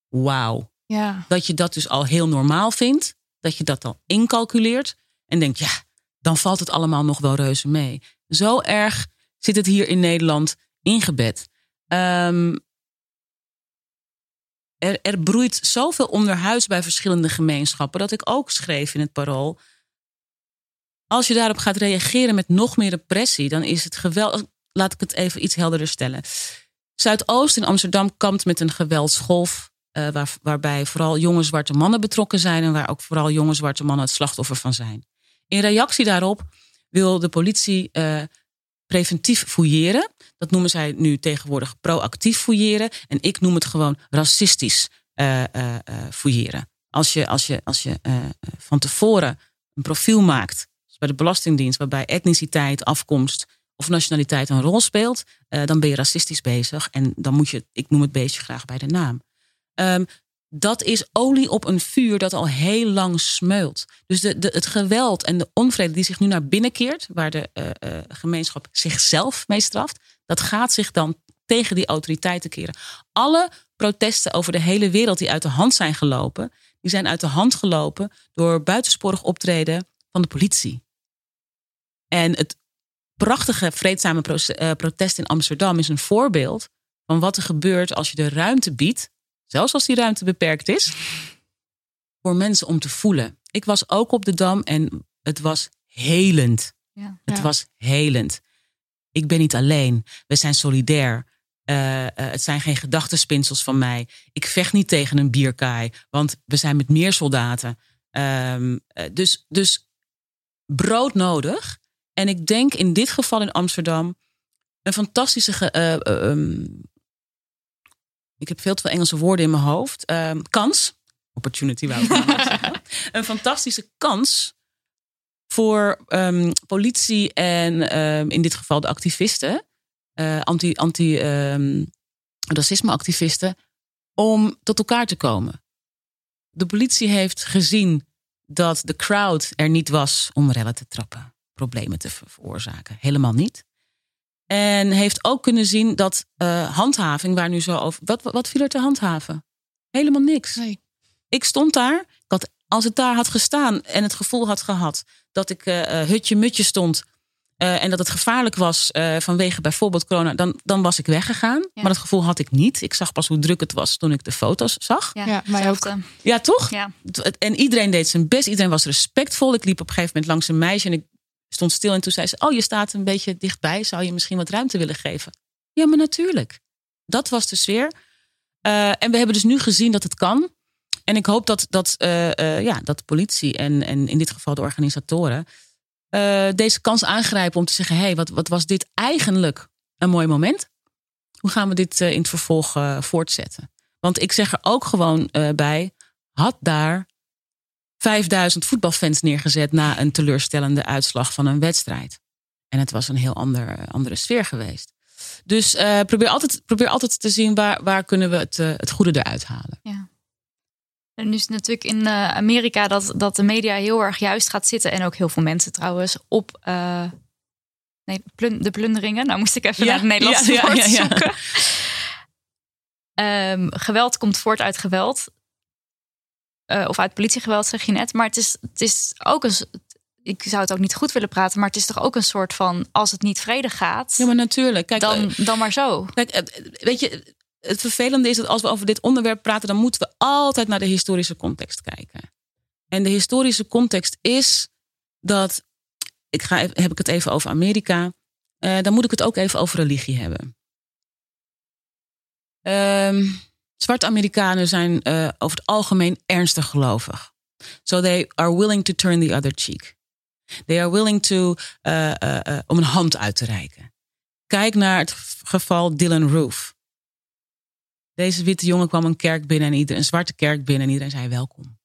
Wauw Ja. dat je dat dus al heel normaal vindt. Dat je dat al incalculeert. En denkt, ja, dan valt het allemaal nog wel reuze mee. Zo erg zit het hier in Nederland ingebed. Ehm, er, er broeit zoveel onderhuis bij verschillende gemeenschappen. dat ik ook schreef in het parool. Als je daarop gaat reageren met nog meer repressie, dan is het geweld. Laat ik het even iets helderder stellen. Zuidoost in Amsterdam kampt met een geweldsgolf. eh, waar, waarbij vooral jonge zwarte mannen betrokken zijn. en waar ook vooral jonge zwarte mannen het slachtoffer van zijn. In reactie daarop wil de politie eh, preventief fouilleren. Dat noemen zij nu tegenwoordig proactief fouilleren. En ik noem het gewoon racistisch eh, eh, fouilleren. Als je, als je, als je van tevoren een profiel maakt, bij de Belastingdienst, waarbij etniciteit, afkomst of nationaliteit een rol speelt, dan ben je racistisch bezig. En dan moet je, ik noem het beestje graag bij de naam. Ehm, dat is olie op een vuur dat al heel lang smeult. Dus de, het geweld en de onvrede die zich nu naar binnen keert, waar de eh, eh, gemeenschap zichzelf mee straft, dat gaat zich dan tegen die autoriteiten keren. Alle protesten over de hele wereld die uit de hand zijn gelopen, die zijn uit de hand gelopen door buitensporig optreden van de politie. En het prachtige vreedzame eh, protest in Amsterdam is een voorbeeld van wat er gebeurt als je de ruimte biedt, zelfs als die ruimte beperkt is, voor mensen om te voelen. Ik was ook op de Dam en het was helend. Ja. Het Ja. was helend. Ik ben niet alleen. We zijn solidair. Eh, eh, het zijn geen gedachtenspinsels van mij. Ik vecht niet tegen een bierkaai, want we zijn met meer soldaten. Ehm, eh, dus, dus broodnodig. En ik denk in dit geval in Amsterdam een fantastische. ge- eh, eh, ehm, ik heb veel te veel Engelse woorden in mijn hoofd. Ehm, kans. Opportunity wou ik zeggen. Een fantastische kans voor ehm, politie en ehm, in dit geval de activisten, eh, anti, anti ehm, racisme-activisten, om tot elkaar te komen. De politie heeft gezien dat de crowd er niet was om rellen te trappen, problemen te ver- veroorzaken. Helemaal niet. En heeft ook kunnen zien dat eh, handhaving, waar nu zo over. Wat, wat viel er te handhaven? Helemaal niks. Nee. Ik stond daar. Ik had, als het daar had gestaan en het gevoel had gehad dat ik eh, eh, hutje mutje stond. eh, en dat het gevaarlijk was eh, vanwege bijvoorbeeld corona, dan, dan was ik weggegaan. Maar dat gevoel had ik niet. Ik zag pas hoe druk het was toen ik de foto's zag. Ja, Ja, mij ook. Ja, toch? Ja. En iedereen deed zijn best. Iedereen was respectvol. Ik liep op een gegeven moment langs een meisje en ik stond stil. En toen zei ze: Oh, je staat een beetje dichtbij. Zou je misschien wat ruimte willen geven? Ja, maar natuurlijk. Dat was de sfeer. Eh, en we hebben dus nu gezien dat het kan. En ik hoop dat, dat, eh, eh, ja, dat de politie en, en in dit geval de organisatoren deze kans aangrijpen om te zeggen: hé, hey, wat, wat was dit eigenlijk een mooi moment? Hoe gaan we dit in het vervolg voortzetten? Want ik zeg er ook gewoon bij: had daar 5000 voetbalfans neergezet na een teleurstellende uitslag van een wedstrijd. En het was een heel ander, andere sfeer geweest. Dus eh, probeer, altijd, probeer altijd te zien waar, waar kunnen we het, eh, het goede eruit halen. Ja. En nu is het natuurlijk in eh, Amerika dat, dat de media heel erg juist gaat zitten. En ook heel veel mensen trouwens op eh, nee, plun- de plunderingen. Nou moest ik even Ja, naar het Nederlandse ja, woord ja, ja. zoeken. Ehm, geweld komt voort uit geweld. Eh, of uit politiegeweld, zeg je net. Maar het is, het is ook een... Ik zou het ook niet goed willen praten, maar het is toch ook een soort van... als het niet vrede gaat, Ja, maar natuurlijk. Kijk, dan, eh, dan maar zo. Kijk, weet je, het vervelende is dat als we over dit onderwerp praten, dan moeten we altijd naar de historische context kijken. En de historische context is dat, ik ga, even- heb ik het even over Amerika, eh, dan moet ik het ook even over religie hebben. Ehm, zwarte Amerikanen zijn eh, over het algemeen ernstig gelovig. So they are willing to turn the other cheek. They are willing to, eh, eh, om een hand uit te reiken. Kijk naar het geval Dylan Roof. Deze witte jongen kwam een kerk binnen en ieder, een zwarte kerk binnen en iedereen zei welkom.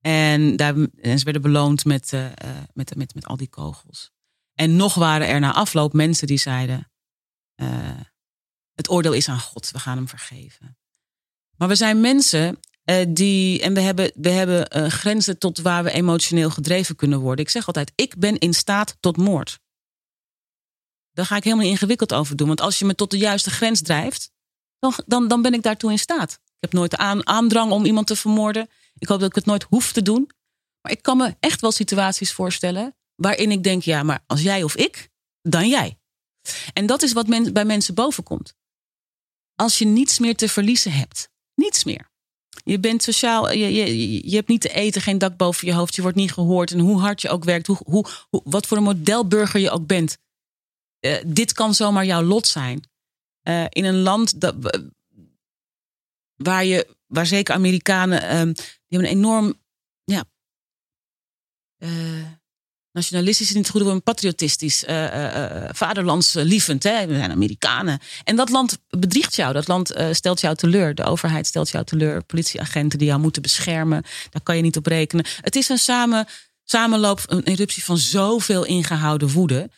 En, daar, en ze werden beloond met, met, met, met al die kogels. En nog waren er na afloop mensen die zeiden: Het oordeel is aan God, we gaan hem vergeven. Maar we zijn mensen eh, die, en we hebben, we hebben eh, grenzen tot waar we emotioneel gedreven kunnen worden. Ik zeg altijd: Ik ben in staat tot moord. Daar ga ik helemaal ingewikkeld over doen. Want als je me tot de juiste grens drijft, dan, dan, dan ben ik daartoe in staat. Ik heb nooit aan, aandrang om iemand te vermoorden. Ik hoop dat ik het nooit hoef te doen. Maar ik kan me echt wel situaties voorstellen waarin ik denk, ja, maar als jij of ik, dan jij. En dat is wat bij mensen bovenkomt. Als je niets meer te verliezen hebt, niets meer. Je bent sociaal, je, je, je hebt niet te eten, geen dak boven je hoofd, je wordt niet gehoord. En hoe hard je ook werkt, hoe, hoe, wat voor een modelburger je ook bent. eh, dit kan zomaar jouw lot zijn. Eh, in een land dat, waar, je, waar zeker Amerikanen, ehm, die hebben een enorm, ja, eh, nationalistisch is niet het goede woord, patriotistisch, eh, eh, vaderlandslievend. Hè? We zijn Amerikanen. En dat land bedriegt jou, dat land stelt jou teleur. De overheid stelt jou teleur, politieagenten die jou moeten beschermen, daar kan je niet op rekenen. Het is een samen, samenloop, een eruptie van zoveel ingehouden woede.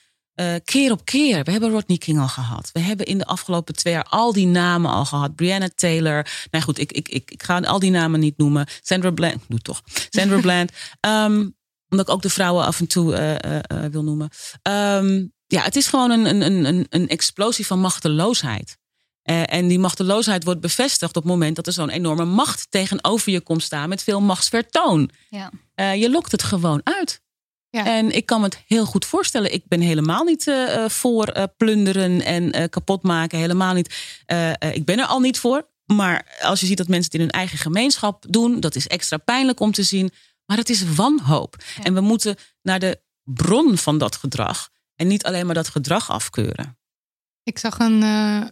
Keer op keer. We hebben Rodney King al gehad. We hebben in de afgelopen twee jaar al die namen al gehad. Brianna Taylor. Nou goed, ik, ik, ik, ik ga al die namen niet noemen. Sandra Bland. Doe toch. Sandra Bland. Ehm, omdat ik ook de vrouwen af en toe eh, eh, eh, wil noemen. Ehm, ja, het is gewoon een, een, een- een, explosie van machteloosheid. En die machteloosheid wordt bevestigd op het moment dat er zo'n enorme macht tegenover je komt staan met veel machtsvertoon. Ja. Je lokt het gewoon uit. Ja. En ik kan me het heel goed voorstellen. Ik ben helemaal niet voor plunderen en eh, kapot maken. Helemaal niet. Ik ben er al niet voor. Maar als je ziet dat mensen het in hun eigen gemeenschap doen, dat is extra pijnlijk om te zien. Maar het is wanhoop. Ja. En we moeten naar de bron van dat gedrag. En niet alleen maar dat gedrag afkeuren. Ik zag een, eh,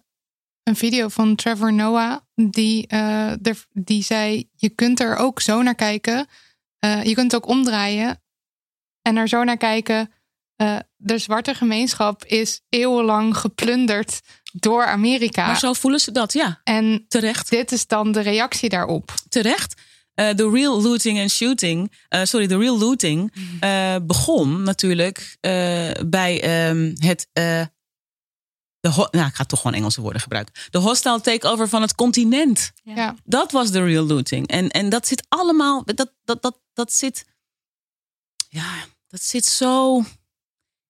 een video van Trevor Noah. Die, eh, die zei: Je kunt er ook zo naar kijken. Eh, je kunt het ook omdraaien. En er zo naar kijken. de zwarte gemeenschap is eeuwenlang geplunderd door Amerika. Maar zo voelen ze dat, ja. En Terecht. dit is dan de reactie daarop. terecht. Eh, De real looting en shooting, eh, sorry, de real looting eh, begon natuurlijk eh, bij ehm, het. eh, de ho- nou, ik ga toch gewoon Engelse woorden gebruiken. De hostile takeover van het continent. Ja. Ja. Dat was de real looting. En, en dat zit allemaal. Dat, dat, dat, dat zit. Ja, dat zit zo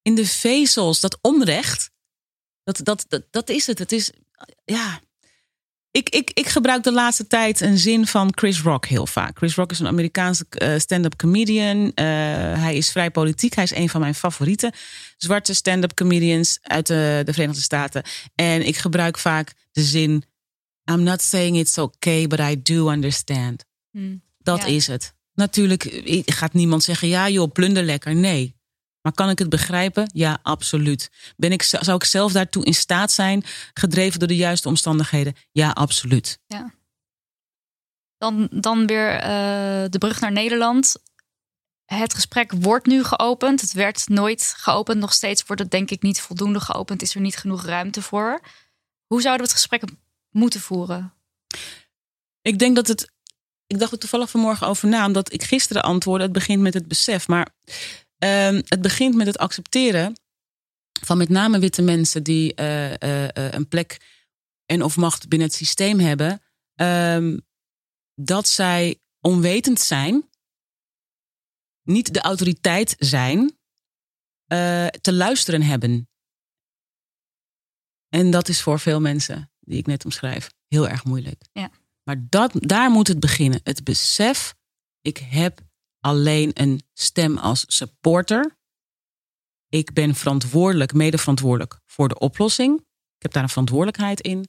in de vezels. Dat onrecht. Dat, dat, dat, dat is het. Het is. Ja. Ik, ik, ik gebruik de laatste tijd een zin van Chris Rock heel vaak. Chris Rock is een Amerikaanse eh, stand-up comedian. Eh, hij is vrij politiek. Hij is een van mijn favoriete zwarte stand-up comedians uit de, de Verenigde Staten. En ik gebruik vaak de zin: I'm not saying it's okay, but I do understand. Hm. Dat Ja. is het. Natuurlijk gaat niemand zeggen: ja, joh, plunder lekker. Nee. Maar kan ik het begrijpen? Ja, absoluut. Ben ik, zou ik zelf daartoe in staat zijn, gedreven door de juiste omstandigheden? Ja, absoluut. Dan, dan weer eh, de brug naar Nederland. Het gesprek wordt nu geopend. Het werd nooit geopend. Nog steeds wordt het denk ik niet voldoende geopend. Is er niet genoeg ruimte voor. Hoe zouden we het gesprek moeten voeren? Ik denk dat het ik dacht er toevallig vanmorgen over na, omdat ik gisteren antwoordde: het begint met het besef. Maar ehm, het begint met het accepteren van met name witte mensen die eh, eh, eh, een plek en of macht binnen het systeem hebben, ehm, dat zij onwetend zijn, niet de autoriteit zijn, te luisteren hebben. En dat is voor veel mensen, die ik net omschrijf, heel erg moeilijk. Ja. Maar dat, daar moet het beginnen. Het besef, ik heb alleen een stem als supporter. Ik ben verantwoordelijk, mede verantwoordelijk voor de oplossing. Ik heb daar een verantwoordelijkheid in.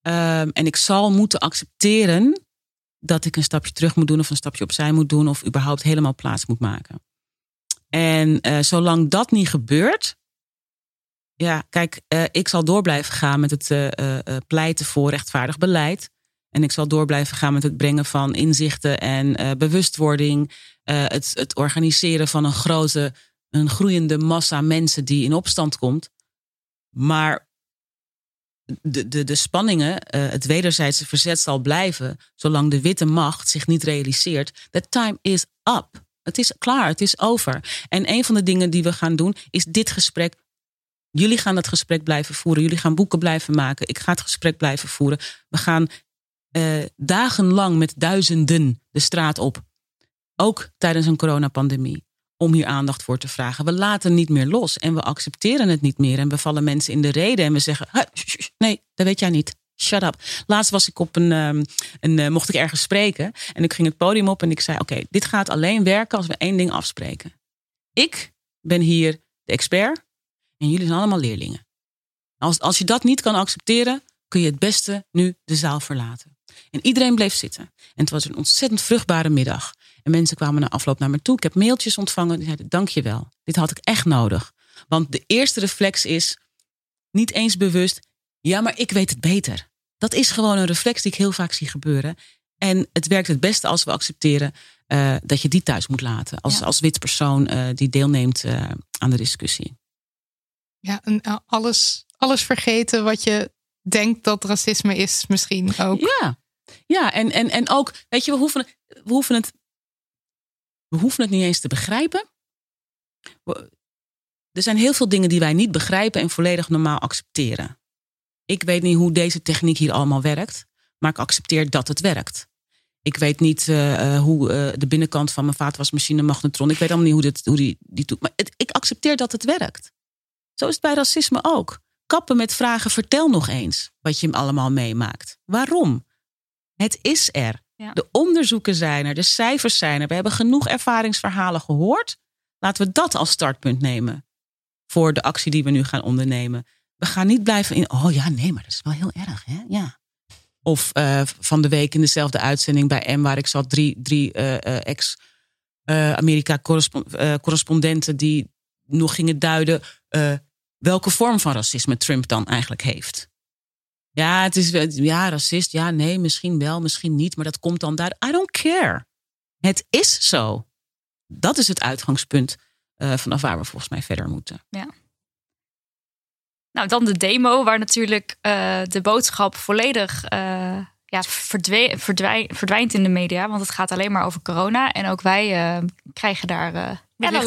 Ehm, en ik zal moeten accepteren dat ik een stapje terug moet doen of een stapje opzij moet doen of überhaupt helemaal plaats moet maken. En eh, zolang dat niet gebeurt, ja, kijk, eh, ik zal door blijven gaan met het eh, pleiten voor rechtvaardig beleid. En ik zal door blijven gaan met het brengen van inzichten en bewustwording. Eh, het, het organiseren van een grote, een groeiende massa mensen die in opstand komt. Maar de, de, de spanningen, eh, het wederzijdse verzet zal blijven. zolang de witte macht zich niet realiseert. The time is up. Het is klaar, het is over. En een van de dingen die we gaan doen is dit gesprek. Jullie gaan dat gesprek blijven voeren. Jullie gaan boeken blijven maken. Ik ga het gesprek blijven voeren. We gaan eh, dagenlang met duizenden de straat op. Ook tijdens een coronapandemie. Om hier aandacht voor te vragen. We laten niet meer los en we accepteren het niet meer. En we vallen mensen in de reden en we zeggen: "Huh, sh- sh- nee, dat weet jij niet. Shut up. Laatst was ik op een, ehm, een eh, mocht ik ergens spreken. En ik ging het podium op en ik zei: Oké, dit gaat alleen werken als we één ding afspreken. Ik ben hier de expert en jullie zijn allemaal leerlingen. Als, als je dat niet kan accepteren, kun je het beste nu de zaal verlaten. En iedereen bleef zitten. En het was een ontzettend vruchtbare middag. En mensen kwamen na afloop naar me toe. Ik heb mailtjes ontvangen. Die zeiden, dank je wel. Dit had ik echt nodig. Want de eerste reflex is niet eens bewust. Ja, maar ik weet het beter. Dat is gewoon een reflex die ik heel vaak zie gebeuren. En het werkt het beste als we accepteren eh, dat je die thuis moet laten. Als, Ja. als wit persoon eh, die deelneemt eh, aan de discussie. Ja, en alles, alles vergeten wat je denkt dat racisme is, misschien ook. Ja, ja en, en, en ook, weet je, we hoeven, we, hoeven het, we hoeven het niet eens te begrijpen. Er zijn heel veel dingen die wij niet begrijpen en volledig normaal accepteren. Ik weet niet hoe deze techniek hier allemaal werkt, maar ik accepteer dat het werkt. Ik weet niet eh, eh, hoe eh, de binnenkant van mijn vaatwasmachine magnetron. Ik weet allemaal niet hoe, dit, hoe die, die doet. Maar ik accepteer dat het werkt. Zo is het bij racisme ook. Kappen met vragen, vertel nog eens wat je allemaal meemaakt. Waarom? Het is er. Ja. De onderzoeken zijn er, de cijfers zijn er. We hebben genoeg ervaringsverhalen gehoord. Laten we dat als startpunt nemen voor de actie die we nu gaan ondernemen. We gaan niet blijven in, oh ja, nee, maar dat is wel heel erg, hè? Ja. Of eh, van de week in dezelfde uitzending bij M, waar ik zat, drie, drie eh, eh, ex-Amerika-correspondenten die nog gingen duiden welke vorm van racisme Trump dan eigenlijk heeft. Ja, het is wel- ja, racist. Ja, nee, misschien wel, misschien niet. Maar dat komt dan daar. I don't care. Het is zo. Dat is het uitgangspunt eh, vanaf waar we volgens mij verder moeten. Nou, dan de demo, waar natuurlijk eh, de boodschap volledig eh, ja, verdwij- verdwijnt in de media. Want het gaat alleen maar over corona. En ook wij eh, krijgen daar eh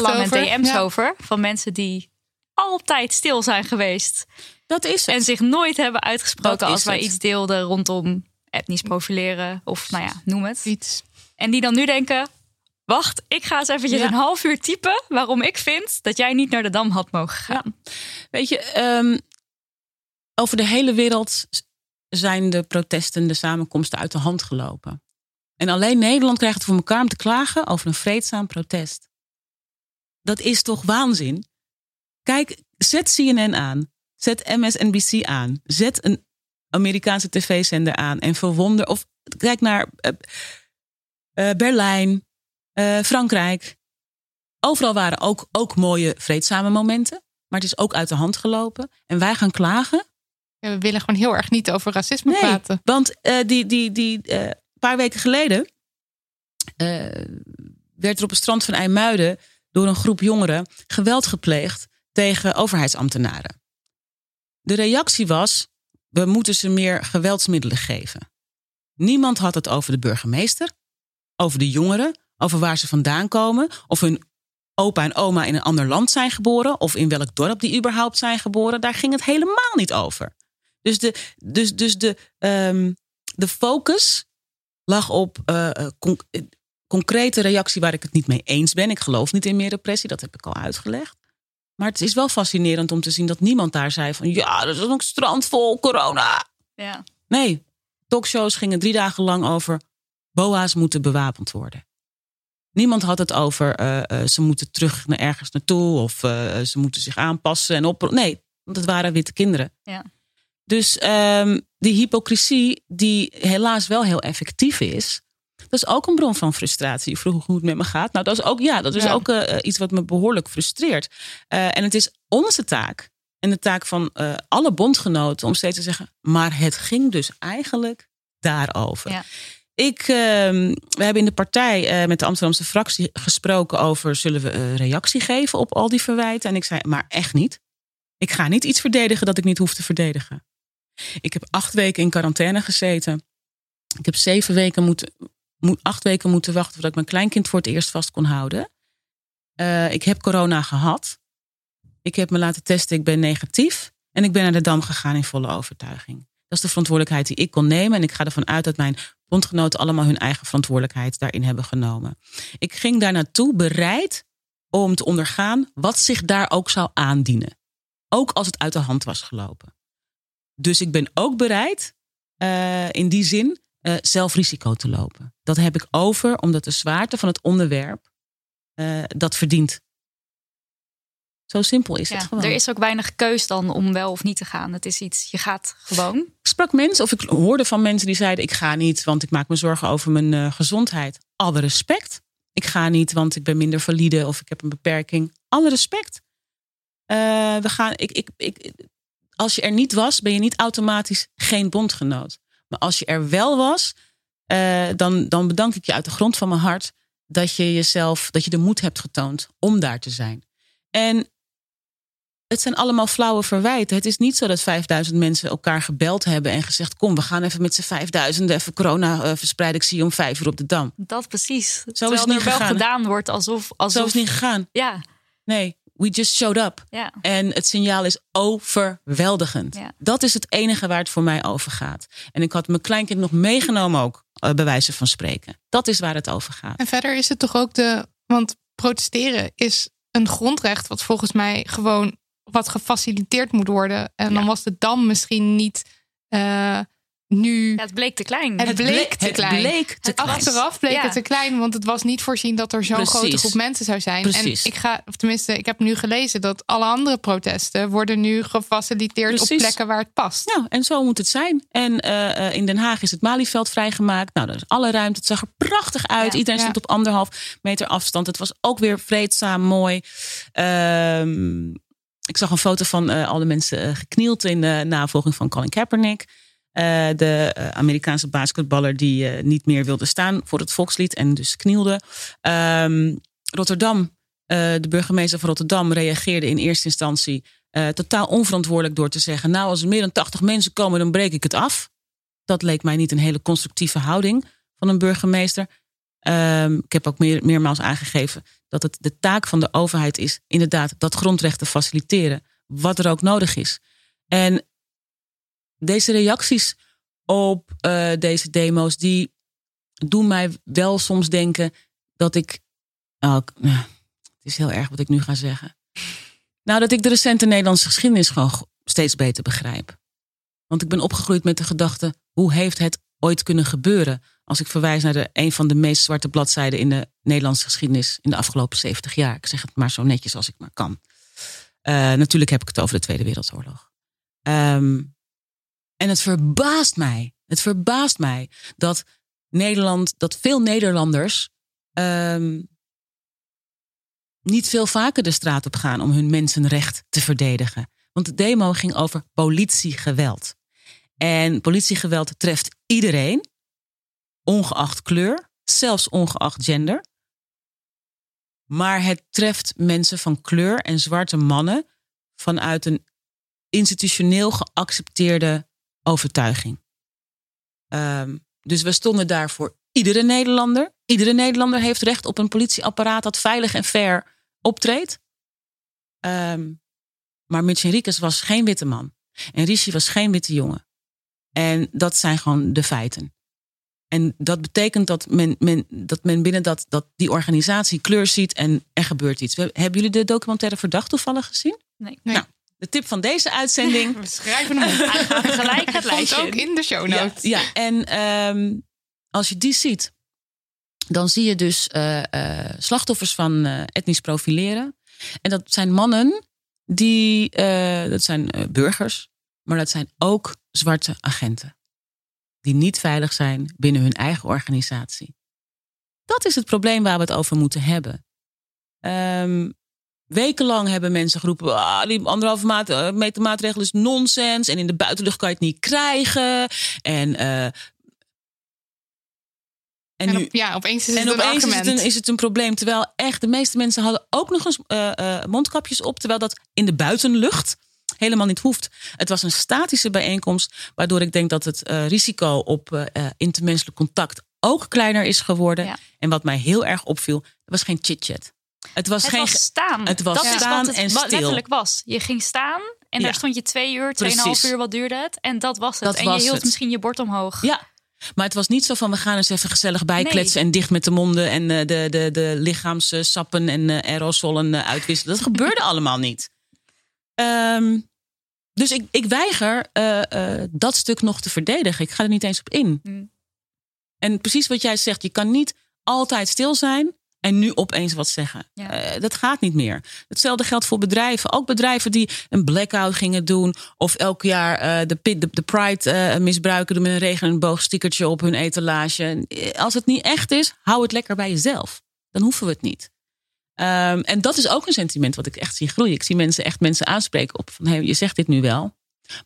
lange DM's ja. over. Van mensen die altijd stil zijn geweest. Dat is het. En zich nooit hebben uitgesproken als wij het. iets deelden rondom etnisch profileren. Of nou ja, noem het. Iets. En die dan nu denken... Wacht, ik ga eens eventjes Ja. een half uur typen... waarom ik vind dat jij niet naar de Dam had mogen gaan. Weet je, ehm, over de hele wereld zijn de protesten, de samenkomsten uit de hand gelopen. En alleen Nederland krijgt het voor elkaar om te klagen over een vreedzaam protest. Dat is toch waanzin? Kijk, zet CNN aan. Zet MSNBC aan. Zet een Amerikaanse tv-zender aan. En verwonder. Of kijk naar eh, eh, Berlijn, eh, Frankrijk. Overal waren ook, ook mooie vreedzame momenten. Maar het is ook uit de hand gelopen. En wij gaan klagen. Ja, we willen gewoon heel erg niet over racisme praten. want die, die, die paar weken geleden werd er op het strand van IJmuiden door een groep jongeren geweld gepleegd tegen overheidsambtenaren. De reactie was: we moeten ze meer geweldsmiddelen geven. Niemand had het over de burgemeester. over de jongeren, over waar ze vandaan komen, of hun opa en oma in een ander land zijn geboren, of in welk dorp die überhaupt zijn geboren. Daar ging het helemaal niet over. Dus de, dus, dus de, ehm, de focus lag op eh, eh, eh, concrete reactie waar ik het niet mee eens ben. Ik geloof niet in meer repressie, dat heb ik al uitgelegd. Maar het is wel fascinerend om te zien dat niemand daar zei van ja, dat is een strand vol corona. Ja. Nee, talkshows gingen drie dagen lang over boa's moeten bewapend worden. Niemand had het over eh, eh, ze moeten terug naar ergens naartoe of eh, ze moeten zich aanpassen en op. Nee, want het waren witte kinderen. Ja. Dus ehm, die hypocrisie, die helaas wel heel effectief is, dat is ook een bron van frustratie. Je vroeg hoe het met me gaat. Nou, dat is ook, ja, dat is Ja. ook eh, iets wat me behoorlijk frustreert. Eh, en het is onze taak en de taak van eh, alle bondgenoten om steeds te zeggen, maar het ging dus eigenlijk daarover. Ja. Ik, ehm, we hebben in de partij met de Amsterdamse fractie gesproken over zullen we reactie geven op al die verwijten. En ik zei, maar echt niet. Ik ga niet iets verdedigen dat ik niet hoef te verdedigen. Ik heb acht weken in quarantaine gezeten. Ik heb zeven weken moeten, moet, acht weken moeten wachten voordat ik mijn kleinkind voor het eerst vast kon houden. Eh, ik heb corona gehad. Ik heb me laten testen, ik ben negatief. En ik ben naar de Dam gegaan in volle overtuiging. Dat is de verantwoordelijkheid die ik kon nemen. En ik ga ervan uit dat mijn bondgenoten allemaal hun eigen verantwoordelijkheid daarin hebben genomen. Ik ging daar naartoe bereid om te ondergaan wat zich daar ook zou aandienen. Ook als het uit de hand was gelopen. Dus ik ben ook bereid eh, in die zin eh, zelf risico te lopen. Dat heb ik over omdat de zwaarte van het onderwerp eh, dat verdient. Zo simpel is het gewoon. er is ook weinig keus dan om wel of niet te gaan. Het is iets, je gaat gewoon. Ik sprak mensen of ik hoorde van mensen die zeiden: Ik ga niet, want ik maak me zorgen over mijn eh, gezondheid. Alle respect. Ik ga niet, want ik ben minder valide of ik heb een beperking. Alle respect. We gaan, ik, ik, ik, als je er niet was, ben je niet automatisch geen bondgenoot. Maar als je er wel was, eh, dan, dan bedank ik je uit de grond van mijn hart dat je jezelf, dat je de moed hebt getoond om daar te zijn. En het zijn allemaal flauwe verwijten. Het is niet zo dat 5000 mensen elkaar gebeld hebben en gezegd: Kom, we gaan even met z'n 5000 even corona eh, verspreiden. Ik zie je om vijf uur op de dam. Dat precies. is Terwijl het niet er wel gedaan wordt alsof... alsof Zo is het niet gegaan. Ja, Nee, we just showed up. ja. En het signaal is overweldigend. Ja. Dat is het enige waar het voor mij over gaat. En ik had mijn kleinkind nog meegenomen ook, eh, bij wijze van spreken. Dat is waar het over gaat. En verder is het toch ook de. Want protesteren is een grondrecht, wat volgens mij gewoon wat gefaciliteerd moet worden. En dan was de dam misschien niet eh, nu. Ja, het bleek te klein. Het bleek te het klein. bleek te klein. Achteraf bleek Ja. het te klein, want het was niet voorzien dat er zo'n grote groep mensen zou zijn. Precies. En ik ga, of tenminste, ik heb nu gelezen dat alle andere protesten worden nu gefaciliteerd op plekken waar het past. Nou, en zo moet het zijn. En eh, eh, in Den Haag is het Malieveld vrijgemaakt. Nou, daar is alle ruimte. Het zag er prachtig uit. Ja, Iedereen ja. stond op anderhalf meter afstand. Het was ook weer vreedzaam, mooi. Ehm, ik zag een foto van eh, alle mensen geknield in de navolging van Colin Kaepernick. Eh, de eh, Amerikaanse basketballer die eh, niet meer wilde staan voor het volkslied en dus knielde. Ehm, Rotterdam, de burgemeester van Rotterdam reageerde in eerste instantie totaal onverantwoordelijk door te zeggen: Nou, als er meer dan 80 mensen komen, dan breek ik het af. Dat leek mij niet een hele constructieve houding van een burgemeester. Ehm, ik heb ook meer, meermaals aangegeven dat het de taak van de overheid is, inderdaad, dat grondrecht te faciliteren, wat er ook nodig is. En deze reacties op eh, deze demo's, die doen mij wel soms denken dat ik. Oh, het is heel erg wat ik nu ga zeggen. Nou, dat ik de recente Nederlandse geschiedenis gewoon steeds beter begrijp. Want ik ben opgegroeid met de gedachte: hoe heeft het ooit kunnen gebeuren? Als ik verwijs naar de, een van de meest zwarte bladzijden in de Nederlandse geschiedenis in de afgelopen 70 jaar. Ik zeg het maar zo netjes als ik maar kan. Eh, natuurlijk heb ik het over de Tweede Wereldoorlog. Ehm, en het verbaast mij, het verbaast mij dat Nederland, dat veel Nederlanders ehm, niet veel vaker de straat op gaan om hun mensenrecht te verdedigen. Want de demo ging over politiegeweld. En politiegeweld treft iedereen, ongeacht kleur, zelfs ongeacht gender. Maar het treft mensen van kleur en zwarte mannen vanuit een institutioneel geaccepteerde overtuiging. Ehm, dus we stonden daar voor Iedere Nederlander, iedere Nederlander heeft recht op een politieapparaat dat veilig en fair optreedt. Ehm, maar Mitch Henriquez was geen witte man. En Rishi was geen witte jongen. En dat zijn gewoon de feiten. En dat betekent dat men, men, dat men binnen dat, dat die organisatie kleur ziet en er gebeurt iets. We- Hebben jullie de documentaire Verdacht toevallig gezien? Nee. Nee. Nou, de tip van deze uitzending. We schrijven hem gelijk het lijstje ook in de show notes. ja, en ehm, als je die ziet, dan zie je dus eh, eh, slachtoffers van eh, etnisch profileren. En dat zijn mannen die, dat zijn burgers, maar dat zijn ook zwarte agenten. Die niet veilig zijn binnen hun eigen organisatie. Dat is het probleem waar we het over moeten hebben. Ehm, wekenlang hebben mensen geroepen: ah, die anderhalve maat, eh, meter maatregel is nonsens. En in de buitenlucht kan je het niet krijgen. En, eh, en, En nu, op, ja, opeens is het en een opeens is het, een, is het een probleem. Terwijl echt de meeste mensen hadden ook nog eens eh, mondkapjes op. Terwijl dat in de buitenlucht helemaal niet hoeft. Het was een statische bijeenkomst. Waardoor ik denk dat het risico op intermenselijk contact ook kleiner is geworden. Ja. En wat mij heel erg opviel, er was geen chit-chat. Het was Het geen. was staan. het was dat is wat het en letterlijk was. Je ging staan en Ja. daar stond je twee uur, tweeënhalf uur, wat duurde het? En dat was het. Dat en was je hield het. misschien je bord omhoog. Ja. Maar het was niet zo van we gaan eens even gezellig bijkletsen en dicht met de monden en eh, de, de, de lichaamssappen en eh, aerosolen eh, uitwisselen. Dat gebeurde allemaal niet. Ehm, dus ik, ik weiger dat stuk nog te verdedigen. Ik ga er niet eens op in. Hmm. En precies wat jij zegt, je kan niet altijd stil zijn en nu opeens wat zeggen. Ja. Eh, dat gaat niet meer. Hetzelfde geldt voor bedrijven. Ook bedrijven die een blackout gingen doen. Of elk jaar eh, de, pit- de, de Pride eh, misbruiken. Doen met een regen en op hun etalage. Als het niet echt is, hou het lekker bij jezelf. Dan hoeven we het niet. Ehm, en dat is ook een sentiment wat ik echt zie groeien. Ik zie mensen echt mensen aanspreken op van... Hey, je zegt dit nu wel,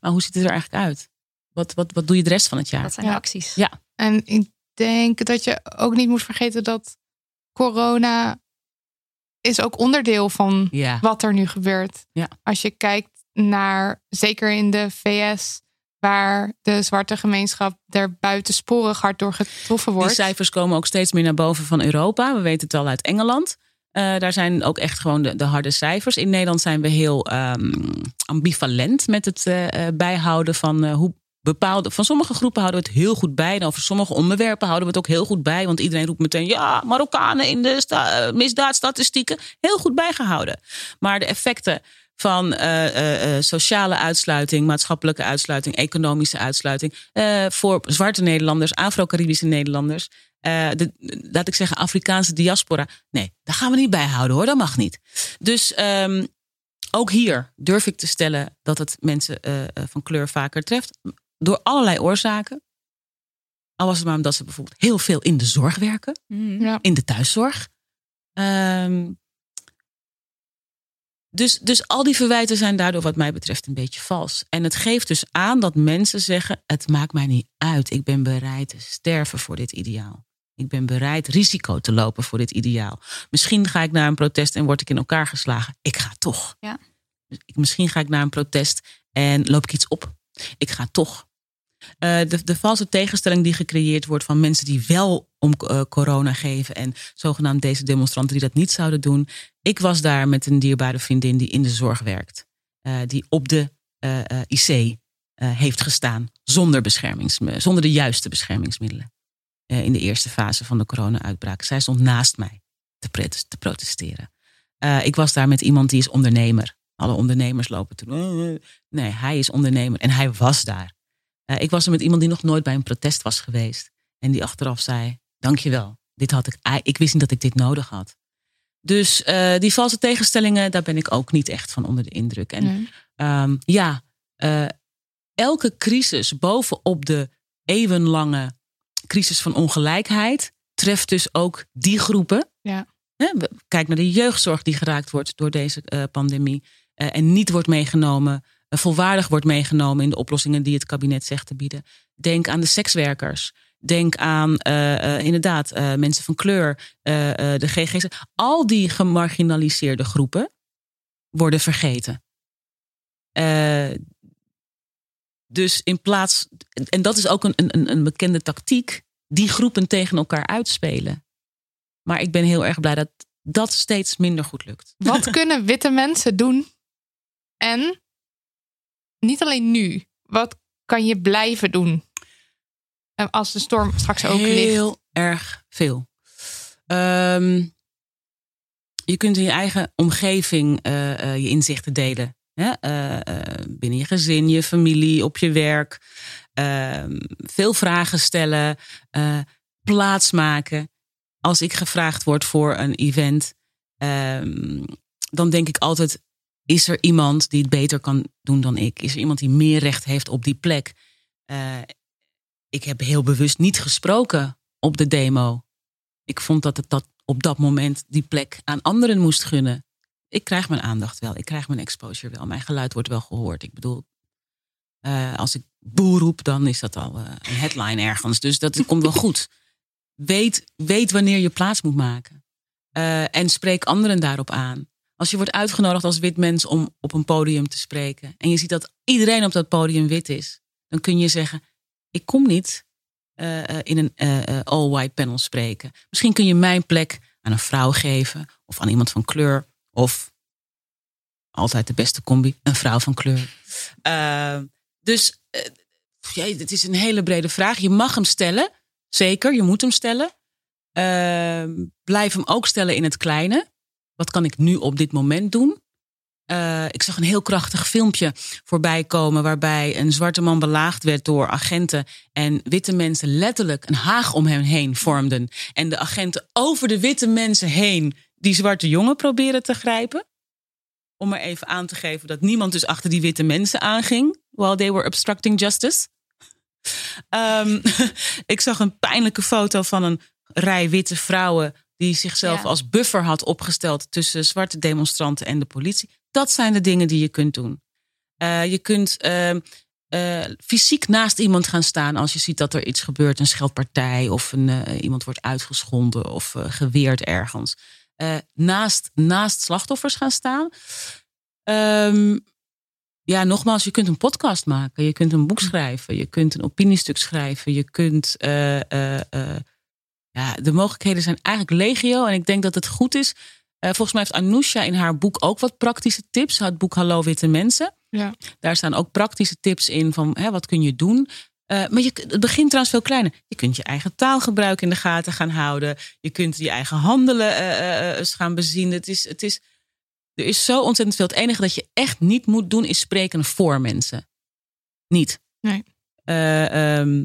maar hoe ziet het er eigenlijk uit? Wat, wat, wat doe je de rest van het jaar? Dat zijn Ja. de acties. Ja. En ik denk dat je ook niet moet vergeten dat corona is ook onderdeel van Ja. wat er nu gebeurt. Ja. Als je kijkt naar, zeker in de VS, waar de zwarte gemeenschap er buitensporig hard door getroffen Die wordt. cijfers komen ook steeds meer naar boven van Europa. We weten het al uit Engeland. Eh, daar zijn ook echt gewoon de, de harde cijfers. In Nederland zijn we heel ehm, ambivalent met het eh, eh, bijhouden van hoe bepaalde. Van sommige groepen houden we het heel goed bij. En over sommige onderwerpen houden we het ook heel goed bij. Want iedereen roept meteen: ja, Marokkanen in de eh, misdaadstatistieken. Heel goed bijgehouden. Maar de effecten van eh, eh, sociale uitsluiting, maatschappelijke uitsluiting, economische uitsluiting. voor zwarte Nederlanders, Afro-Caribische Nederlanders. de, laat ik zeggen, Afrikaanse diaspora. Nee, daar gaan we niet bijhouden hoor, dat mag niet. Dus ehm, ook hier durf ik te stellen dat het mensen van kleur vaker treft. Door allerlei oorzaken. Al was het maar omdat ze bijvoorbeeld heel veel in de zorg werken. Ja. in de thuiszorg. Ehm, dus, dus al die verwijten zijn daardoor wat mij betreft een beetje vals. En het geeft dus aan dat mensen zeggen: het maakt mij niet uit. Ik ben bereid te sterven voor dit ideaal. Ik ben bereid risico te lopen voor dit ideaal. Misschien ga ik naar een protest en word ik in elkaar geslagen. Ik ga toch. Ja. Misschien ga ik naar een protest en loop ik iets op. Ik ga toch. Eh, de, de valse tegenstelling die gecreëerd wordt van mensen die wel om eh, corona geven en zogenaamd deze demonstranten die dat niet zouden doen. Ik was daar met een dierbare vriendin die in de zorg werkt, eh, die op de IC heeft gestaan zonder, beschermings, zonder de juiste beschermingsmiddelen in de eerste fase van de corona-uitbraak. Zij stond naast mij te, te protesteren. Ik was daar met iemand die is ondernemer. Alle ondernemers lopen toen. Nee, hij is ondernemer en hij was daar. Eh, ik was er met iemand die nog nooit bij een protest was geweest. En die achteraf zei: Dankjewel. Dit had ik, ik wist niet dat ik dit nodig had. Dus eh, die valse tegenstellingen, daar ben ik ook niet echt van onder de indruk. En Nee. Ehm, ja, eh, elke crisis bovenop de eeuwenlange crisis van ongelijkheid treft dus ook die groepen. Ja. Kijk naar de jeugdzorg die geraakt wordt door deze pandemie en niet wordt meegenomen, eh, volwaardig wordt meegenomen in de oplossingen die het kabinet zegt te bieden. Denk aan de sekswerkers. Denk aan eh, eh, inderdaad eh, mensen van kleur, eh, eh, de GG's. Al die gemarginaliseerde groepen worden vergeten. Eh, dus in plaats, en dat is ook een, een, een bekende tactiek die groepen tegen elkaar uitspelen. Maar ik ben heel erg blij dat dat steeds minder goed lukt. Wat kunnen witte mensen doen? En niet alleen nu. Wat kan je blijven doen? En Als de storm straks ook ligt. Heel erg veel. Ehm, je kunt in je eigen omgeving eh, eh, je inzichten delen. Eh, eh, binnen je gezin, je familie, op je werk. Ehm, veel vragen stellen. eh plaats maken. Als ik gevraagd word voor een event, ehm, dan denk ik altijd: is er iemand die het beter kan doen dan ik? Is er iemand die meer recht heeft op die plek? Eh, ik heb heel bewust niet gesproken op de demo. Ik vond dat het dat op dat moment die plek aan anderen moest gunnen. Ik krijg mijn aandacht wel. Ik krijg mijn exposure wel. Mijn geluid wordt wel gehoord. Ik bedoel, eh, als ik boer roep, dan is dat al eh, een headline ergens. Dus dat komt wel goed. Weet, weet wanneer je plaats moet maken. En spreek anderen daarop aan. Als je wordt uitgenodigd als wit mens om op een podium te spreken. En je ziet dat iedereen op dat podium wit is. Dan kun je zeggen, ik kom niet eh, eh, in een eh, all-white panel spreken. Misschien kun je mijn plek aan een vrouw geven. Of aan iemand van kleur. Of altijd de beste combi, een vrouw van kleur. Eh, dus ja, het is een hele brede vraag. Je mag hem stellen. Zeker, je moet hem stellen. Eh, blijf hem ook stellen in het kleine. Wat kan ik nu op dit moment doen? Eh, ik zag een heel krachtig filmpje voorbij komen waarbij een zwarte man belaagd werd door agenten en witte mensen letterlijk een haag om hem heen vormden. En de agenten over de witte mensen heen die zwarte jongen proberen te grijpen. Om er even aan te geven dat niemand dus achter die witte mensen aanging while they were obstructing justice. Ehm, ik zag een pijnlijke foto van een rij witte vrouwen die zichzelf Ja. als buffer had opgesteld tussen zwarte demonstranten en de politie. Dat zijn de dingen die je kunt doen. Eh, je kunt ehm, eh, fysiek naast iemand gaan staan als je ziet dat er iets gebeurt, een scheldpartij of een, eh, iemand wordt uitgeschonden of geweerd ergens. Naast, naast slachtoffers gaan staan. Ehm, ja, nogmaals, je kunt een podcast maken, je kunt een boek schrijven, je kunt een opiniestuk schrijven, je kunt. Ja, de mogelijkheden zijn eigenlijk legio. En ik denk dat het goed is. Eh, volgens mij heeft Anousha in haar boek ook wat praktische tips. Het boek Hallo Witte Mensen. Ja. Daar staan ook praktische tips in van hè, wat kun je doen. Eh, maar je, het begint trouwens veel kleiner. Je kunt je eigen taalgebruik in de gaten gaan houden. Je kunt je eigen handelen eens gaan bezien. Het is, het is, er is zo ontzettend veel. Het enige dat je echt niet moet doen is spreken voor mensen. Niet. Nee. Eh, ehm,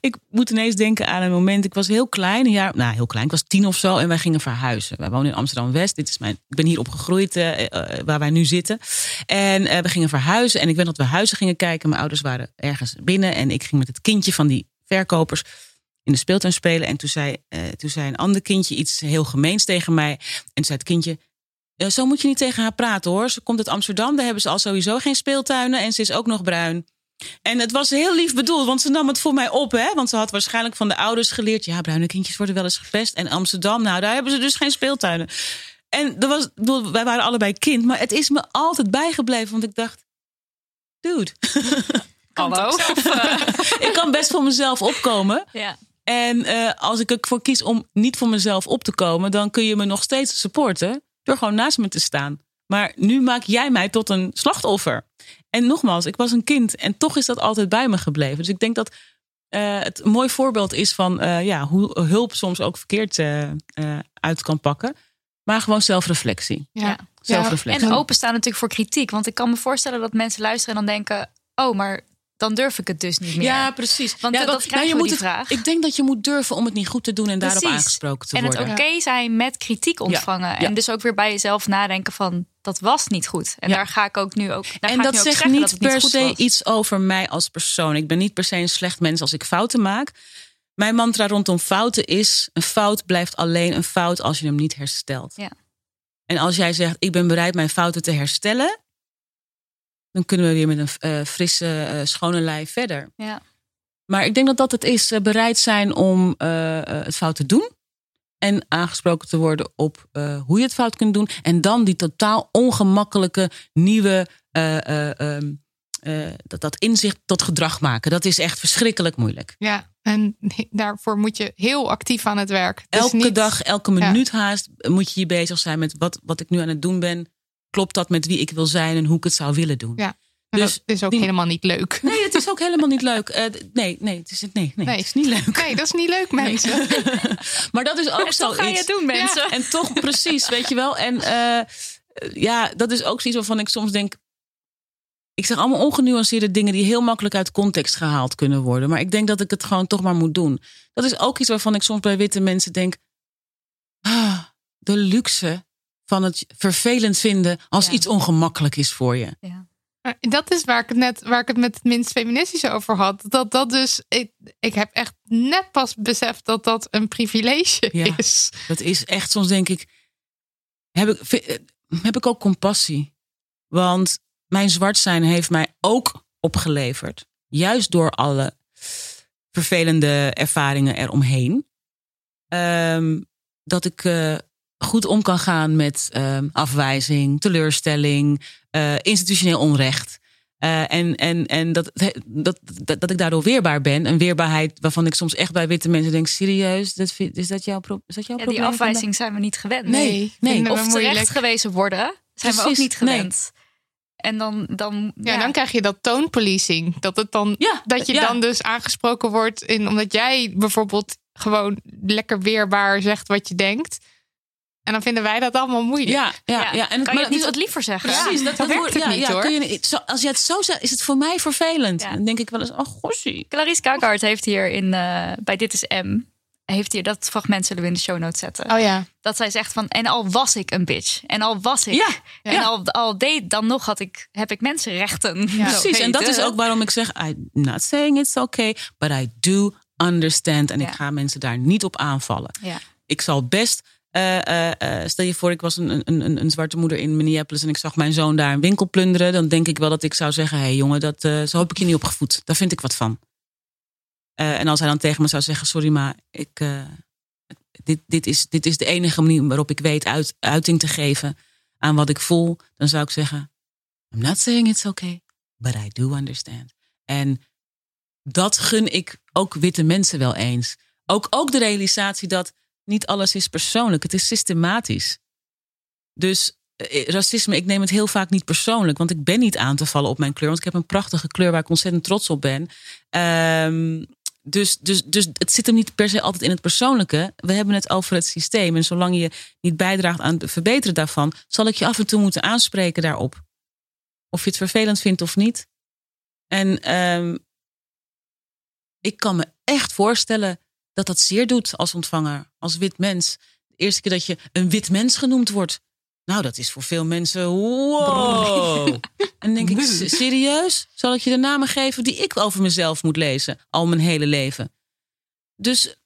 ik moet ineens denken aan een moment. Ik was heel klein, een jaar, nou heel klein, ik was tien of zo en wij gingen verhuizen. Wij wonen in Amsterdam West. Dit is mijn, ik ben hier opgegroeid eh, waar wij nu zitten. En eh, we gingen verhuizen. En ik weet dat we huizen gingen kijken. Mijn ouders waren ergens binnen en ik ging met het kindje van die verkopers in de speeltuin spelen. En toen zei, toen zei een ander kindje iets heel gemeens tegen mij. En toen zei het kindje. "Eh, zo moet je niet tegen haar praten hoor. Ze komt uit Amsterdam, daar hebben ze al sowieso geen speeltuinen. En ze is ook nog bruin. En het was heel lief bedoeld, want ze nam het voor mij op. Hè? Want ze had waarschijnlijk van de ouders geleerd... ja, bruine kindjes worden wel eens gepest. En Amsterdam, nou, daar hebben ze dus geen speeltuinen. En er was, bedoel, wij waren allebei kind, maar het is me altijd bijgebleven. Want ik dacht, dude, Hallo? ik kan best voor mezelf opkomen. Ja. En eh, als ik ervoor kies om niet voor mezelf op te komen... dan kun je me nog steeds supporten door gewoon naast me te staan. Maar nu maak jij mij tot een slachtoffer. En nogmaals, ik was een kind en toch is dat altijd bij me gebleven. Dus ik denk dat eh, het een mooi voorbeeld is van eh, ja, hoe hulp soms ook verkeerd eh, eh, uit kan pakken. Maar gewoon zelfreflectie. Ja. Zelfreflectie. En openstaan natuurlijk voor kritiek. Want ik kan me voorstellen dat mensen luisteren en dan denken... oh, maar dan durf ik het dus niet meer. Ja, precies. Want ja, dat- dat krijgen je moet die het- vraag. Ik denk dat je moet durven om het niet goed te doen en daarop aangesproken te en het worden. oké zijn met kritiek ontvangen. Ja. En dus ook weer bij jezelf nadenken van... dat was niet goed. En Ja. daar ga ik ook nu ook daar en dat zegt niet dat niet per se was. iets over mij als persoon. Ik ben niet per se een slecht mens als ik fouten maak. Mijn mantra rondom fouten is: een fout blijft alleen een fout als je hem niet herstelt. Ja. En als jij zegt: ik ben bereid mijn fouten te herstellen, dan kunnen we weer met een eh, frisse, eh, schone lei verder. Ja. Maar ik denk dat dat het is: eh, bereid zijn om het fout te doen. En aangesproken te worden op eh, hoe je het fout kunt doen. En dan die totaal ongemakkelijke nieuwe. eh, eh, ehm, eh, dat, dat inzicht tot gedrag maken. Dat is echt verschrikkelijk moeilijk. Ja, En daarvoor moet je heel actief aan het werk. Dus elke niet- dag, elke Ja. minuut haast moet je hier bezig zijn met wat, wat ik nu aan het doen ben. Klopt dat met wie ik wil zijn en hoe ik het zou willen doen? Ja. En Dus dat is ook die- helemaal niet leuk. Nee, het is ook helemaal niet leuk. Eh, nee, nee, het is, nee, nee, Nee. het is niet leuk. Nee, dat is niet leuk, mensen. Maar dat is ook zo ga je het doen, mensen. En toch precies, weet je wel. En eh, ja, dat is ook zoiets waarvan ik soms denk. Ik zeg allemaal ongenuanceerde dingen die heel makkelijk uit context gehaald kunnen worden. Maar ik denk dat ik het gewoon toch maar moet doen. Dat is ook iets waarvan ik soms bij witte mensen denk. Ah, de luxe van het vervelend vinden als Ja. iets ongemakkelijk is voor je. Maar Dat is waar ik het net waar ik het met het minst feministisch over had. Dat dat dus. Ik, ik heb echt net pas beseft dat dat een privilege Ja. is. Dat is echt, soms denk ik, heb ik, heb ik ook compassie. Want mijn zwart zijn heeft mij ook opgeleverd. Juist door alle vervelende ervaringen eromheen. ehm, dat ik eh, goed om kan gaan met ehm, afwijzing, teleurstelling, eh, institutioneel onrecht. Eh, en en, en dat, dat, dat, dat ik daardoor weerbaar ben. Een weerbaarheid waarvan ik soms echt bij witte mensen denk: serieus, dat, vind- is dat jouw, pro- is dat jouw Ja, die probleem? afwijzing zijn we niet gewend. Nee, nee. we Of moeilijk. terecht gewezen worden, zijn we ook niet gewend. En dan, dan, Ja, dan krijg je dat toonpolicing. Dat, het dan, Ja, dat je ja. dan dus aangesproken wordt in, omdat jij bijvoorbeeld gewoon lekker weerbaar zegt wat je denkt. En dan vinden wij dat allemaal moeilijk. Ja, ja, ja. En het- kan je het niet dat- wat liever zeggen? Precies, dat, zo werkt ja, niet, ja, hoor. kun je, als je het zo zegt, is het voor mij vervelend. Ja. Dan denk ik wel eens, oh gossie. Clarice Kakart heeft hier in, eh, bij Dit is M... Heeft hier, dat fragment zullen we in de show notes zetten. Oh ja. Dat zij zegt van, en al was ik een bitch. En al was ik. Ja, En ja. al, al deed, dan nog had ik, heb ik mensenrechten. Precies, en dat is ook waarom ik zeg, I'm not saying it's okay, but I do understand. En Ja. ik ga mensen daar niet op aanvallen. Ja. Ik zal best, eh, stel je voor, ik was een, een, een, zwarte moeder in Minneapolis en ik zag mijn zoon daar een winkel plunderen. Dan denk ik wel dat ik zou zeggen, hé hey, jongen, dat, zo heb ik je niet opgevoed. Daar vind ik wat van. En als hij dan tegen me zou zeggen, sorry, maar ik, dit, dit, is, dit is de enige manier waarop ik weet uit, uiting te geven aan wat ik voel. Dan zou ik zeggen, I'm not saying it's okay, but I do understand. En dat gun ik ook witte mensen wel eens. Ook, ook de realisatie dat niet alles is persoonlijk. Het is systematisch. Dus eh, racisme, ik neem het heel vaak niet persoonlijk. Want ik ben niet aan te vallen op mijn kleur. Want ik heb een prachtige kleur waar ik ontzettend trots op ben. Ehm, dus, dus, dus het zit hem niet per se altijd in het persoonlijke. We hebben het over het systeem. En zolang je niet bijdraagt aan het verbeteren daarvan, zal ik je af en toe moeten aanspreken daarop. Of je het vervelend vindt of niet. En ehm, ik kan me echt voorstellen dat dat zeer doet als ontvanger, als wit mens. De eerste keer dat je een wit mens genoemd wordt. Nou, dat is voor veel mensen wow. En dan denk ik, "S- serieus? Zal ik je de namen geven die ik over mezelf moet lezen? Al mijn hele leven. Dus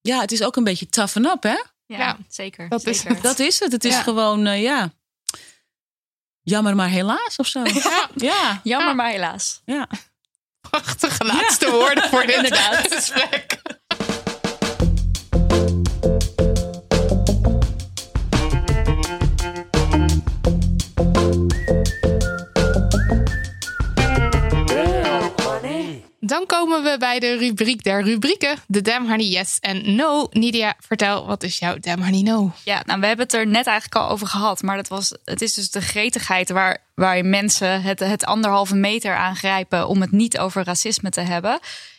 ja, het is ook een beetje toughen up, hè? Ja, Ja, zeker. dat is het. Dat is het. Het is Ja. gewoon, eh, ja. Jammer, maar helaas of zo. Ja. Ja, Jammer, Ja. maar helaas. ja. Prachtige laatste woorden voor dit Inderdaad. gesprek. Dan komen we bij de rubriek der rubrieken. De Damn Honey Yes en No. Nidia, vertel, wat is jouw Damn Honey No? Ja, nou, we hebben het er net eigenlijk al over gehad. Maar dat was, het is dus de gretigheid waar, waar mensen het, het anderhalve meter aangrijpen om het niet over racisme te hebben.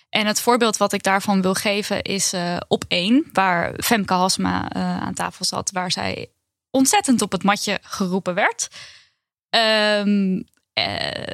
En het voorbeeld wat ik daarvan wil geven is eh, op één, waar Femke Hasma eh, aan tafel zat, waar zij ontzettend op het matje geroepen werd. Ehm, eh,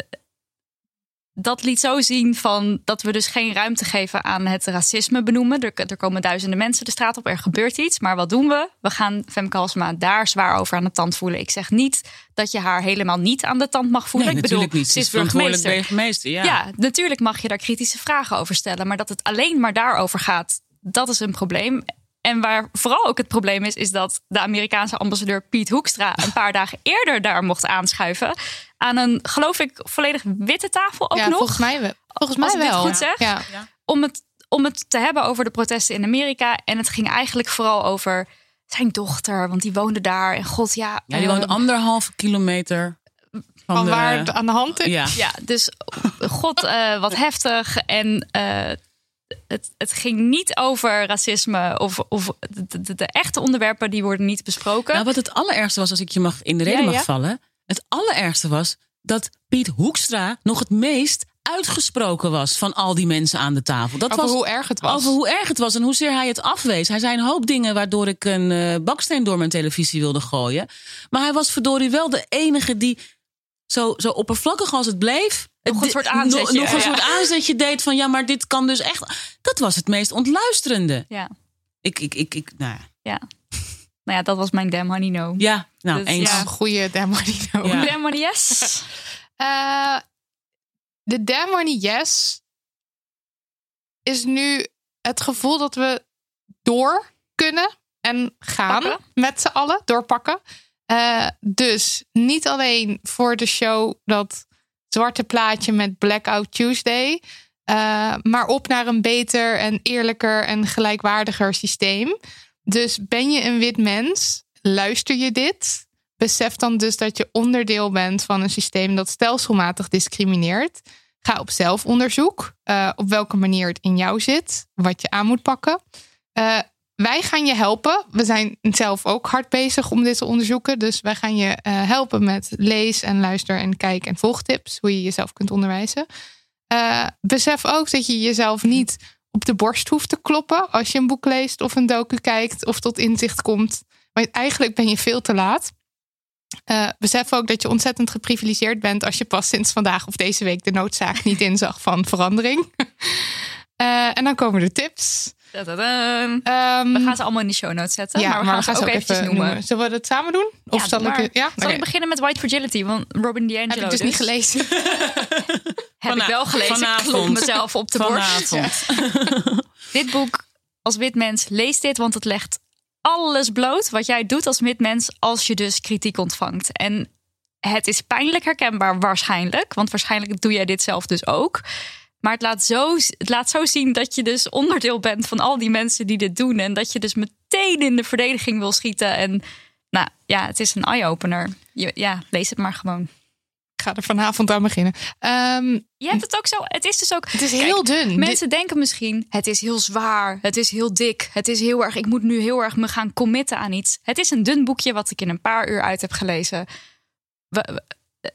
dat liet zo zien van dat we dus geen ruimte geven aan het racisme benoemen. Er, er komen duizenden mensen de straat op, er gebeurt iets. Maar wat doen we? We gaan Femke Halsema daar zwaar over aan de tand voelen. Ik zeg niet dat je haar helemaal niet aan de tand mag voelen. Nee, ik bedoel, natuurlijk niet. ze is burgemeester. Ja. Ja, natuurlijk mag je daar kritische vragen over stellen. Maar dat het alleen maar daarover gaat, dat is een probleem. En waar vooral ook het probleem is, is dat de Amerikaanse ambassadeur Piet Hoekstra een paar dagen eerder daar mocht aanschuiven. Aan een, geloof ik, volledig witte tafel ook ja, nog. volgens mij wel. Volgens Als mij dit wel. goed zeg. Ja. Om, het, om het te hebben over de protesten in Amerika. En het ging eigenlijk vooral over zijn dochter, want die woonde daar. En god, ja. Ja, die woont anderhalve kilometer van, Van de- waar het aan de hand is. Ja. Ja, dus god, eh, wat heftig. En eh, het, het ging niet over racisme of, of de, de- de echte onderwerpen die worden niet besproken. Nou, wat het allerergste was, als ik je mag in de reden Ja, mag ja. vallen. Het allerergste was dat Piet Hoekstra nog het meest uitgesproken was van al die mensen aan de tafel. Dat Over was hoe erg het was. Over hoe erg het was en hoezeer hij het afwees. Hij zei een hoop dingen waardoor ik een eh, baksteen door mijn televisie wilde gooien. Maar hij was verdorie wel de enige die zo, zo oppervlakkig als het bleef. Nog een soort aanzetje, Nog, nog een ja. soort aanzetje deed van ja, maar dit kan dus echt. Dat was het meest ontluisterende. ja. Ik, ik, ik, ik, nou ja. ja. Nou ja, dat was mijn Damn Honey No. ja, nou Dus eens. Ja, een. Ja. Damn Honey Yes. Eh, de Demony Yes is nu het gevoel dat we door kunnen en gaan Pakken. met z'n allen, doorpakken. Eh, dus niet alleen voor de show dat zwarte plaatje met Blackout Tuesday, eh, maar op naar een beter en eerlijker en gelijkwaardiger systeem. Dus ben je een wit mens, luister je dit, besef dan dus dat je onderdeel bent van een systeem dat stelselmatig discrimineert. Ga op zelfonderzoek eh, op welke manier het in jou zit, wat je aan moet pakken. Eh, wij gaan je helpen. We zijn zelf ook hard bezig om dit te onderzoeken. Dus wij gaan je eh, helpen met lees en luister en kijk en volgtips. Hoe je jezelf kunt onderwijzen. Eh, besef ook dat je jezelf niet op de borst hoeft te kloppen als je een boek leest of een docu kijkt of tot inzicht komt. Want eigenlijk ben je veel te laat. Eh, besef ook dat je ontzettend geprivilegeerd bent als je pas sinds vandaag of deze week de noodzaak niet inzag van verandering. En dan komen de tips. Ehm, We gaan ze allemaal in de show notes zetten. ja, maar we gaan ze ook eventjes noemen. Zullen we dat samen doen? Of Ja, zal ik maar. Ja, Zal ik beginnen met White Fragility? Want Robin DiAngelo Heb ik dus niet gelezen. Heb ik wel gelezen. Ik klop Vanavond. mezelf op de borst. Vanavond. Dit boek als wit mens, lees dit, want het legt alles bloot wat jij doet als wit mens als je dus kritiek ontvangt. En het is pijnlijk herkenbaar waarschijnlijk, want waarschijnlijk doe jij dit zelf dus ook. Maar het laat, zo, het laat zo zien dat je dus onderdeel bent van al die mensen die dit doen. En dat je dus meteen in de verdediging wil schieten. En nou ja, het is een eye-opener. Ja, lees het maar gewoon. Ik ga er vanavond aan beginnen. Ehm, Je hebt het ook zo. Het is dus ook. het is Kijk, heel dun. Mensen denken misschien, het is heel zwaar, het is heel dik, het is heel erg, ik moet nu heel erg me gaan committen aan iets. Het is een dun boekje wat ik in een paar uur uit heb gelezen. We- we-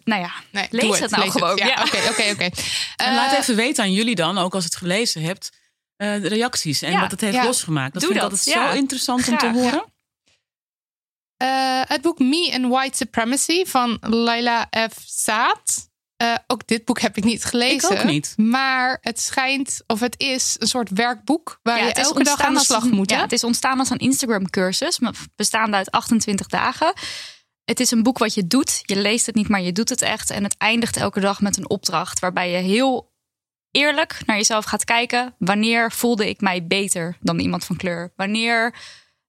nou ja, Nee, lees doe het nou lees gewoon. Ja, Ja. Oké, oké, oké. En laat Eh, even weten aan jullie dan, ook als je het gelezen hebt, eh, de reacties en Ja, wat het heeft ja. losgemaakt. Dat Doe vind ik dat, altijd ja. zo interessant om te horen. Eh, het boek Me and White Supremacy van Laila F. Saad. Eh, ook dit boek heb ik niet gelezen. Ik ook niet. Maar het schijnt, of het is een soort werkboek waar Ja, je het elke dag aan de slag moet. Ja, het is ontstaan als een Instagram-cursus, maar bestaande uit 28 dagen. Het is een boek wat je doet. Je leest het niet, maar je doet het echt. En het eindigt elke dag met een opdracht waarbij je heel eerlijk naar jezelf gaat kijken. Wanneer voelde ik mij beter dan iemand van kleur? Wanneer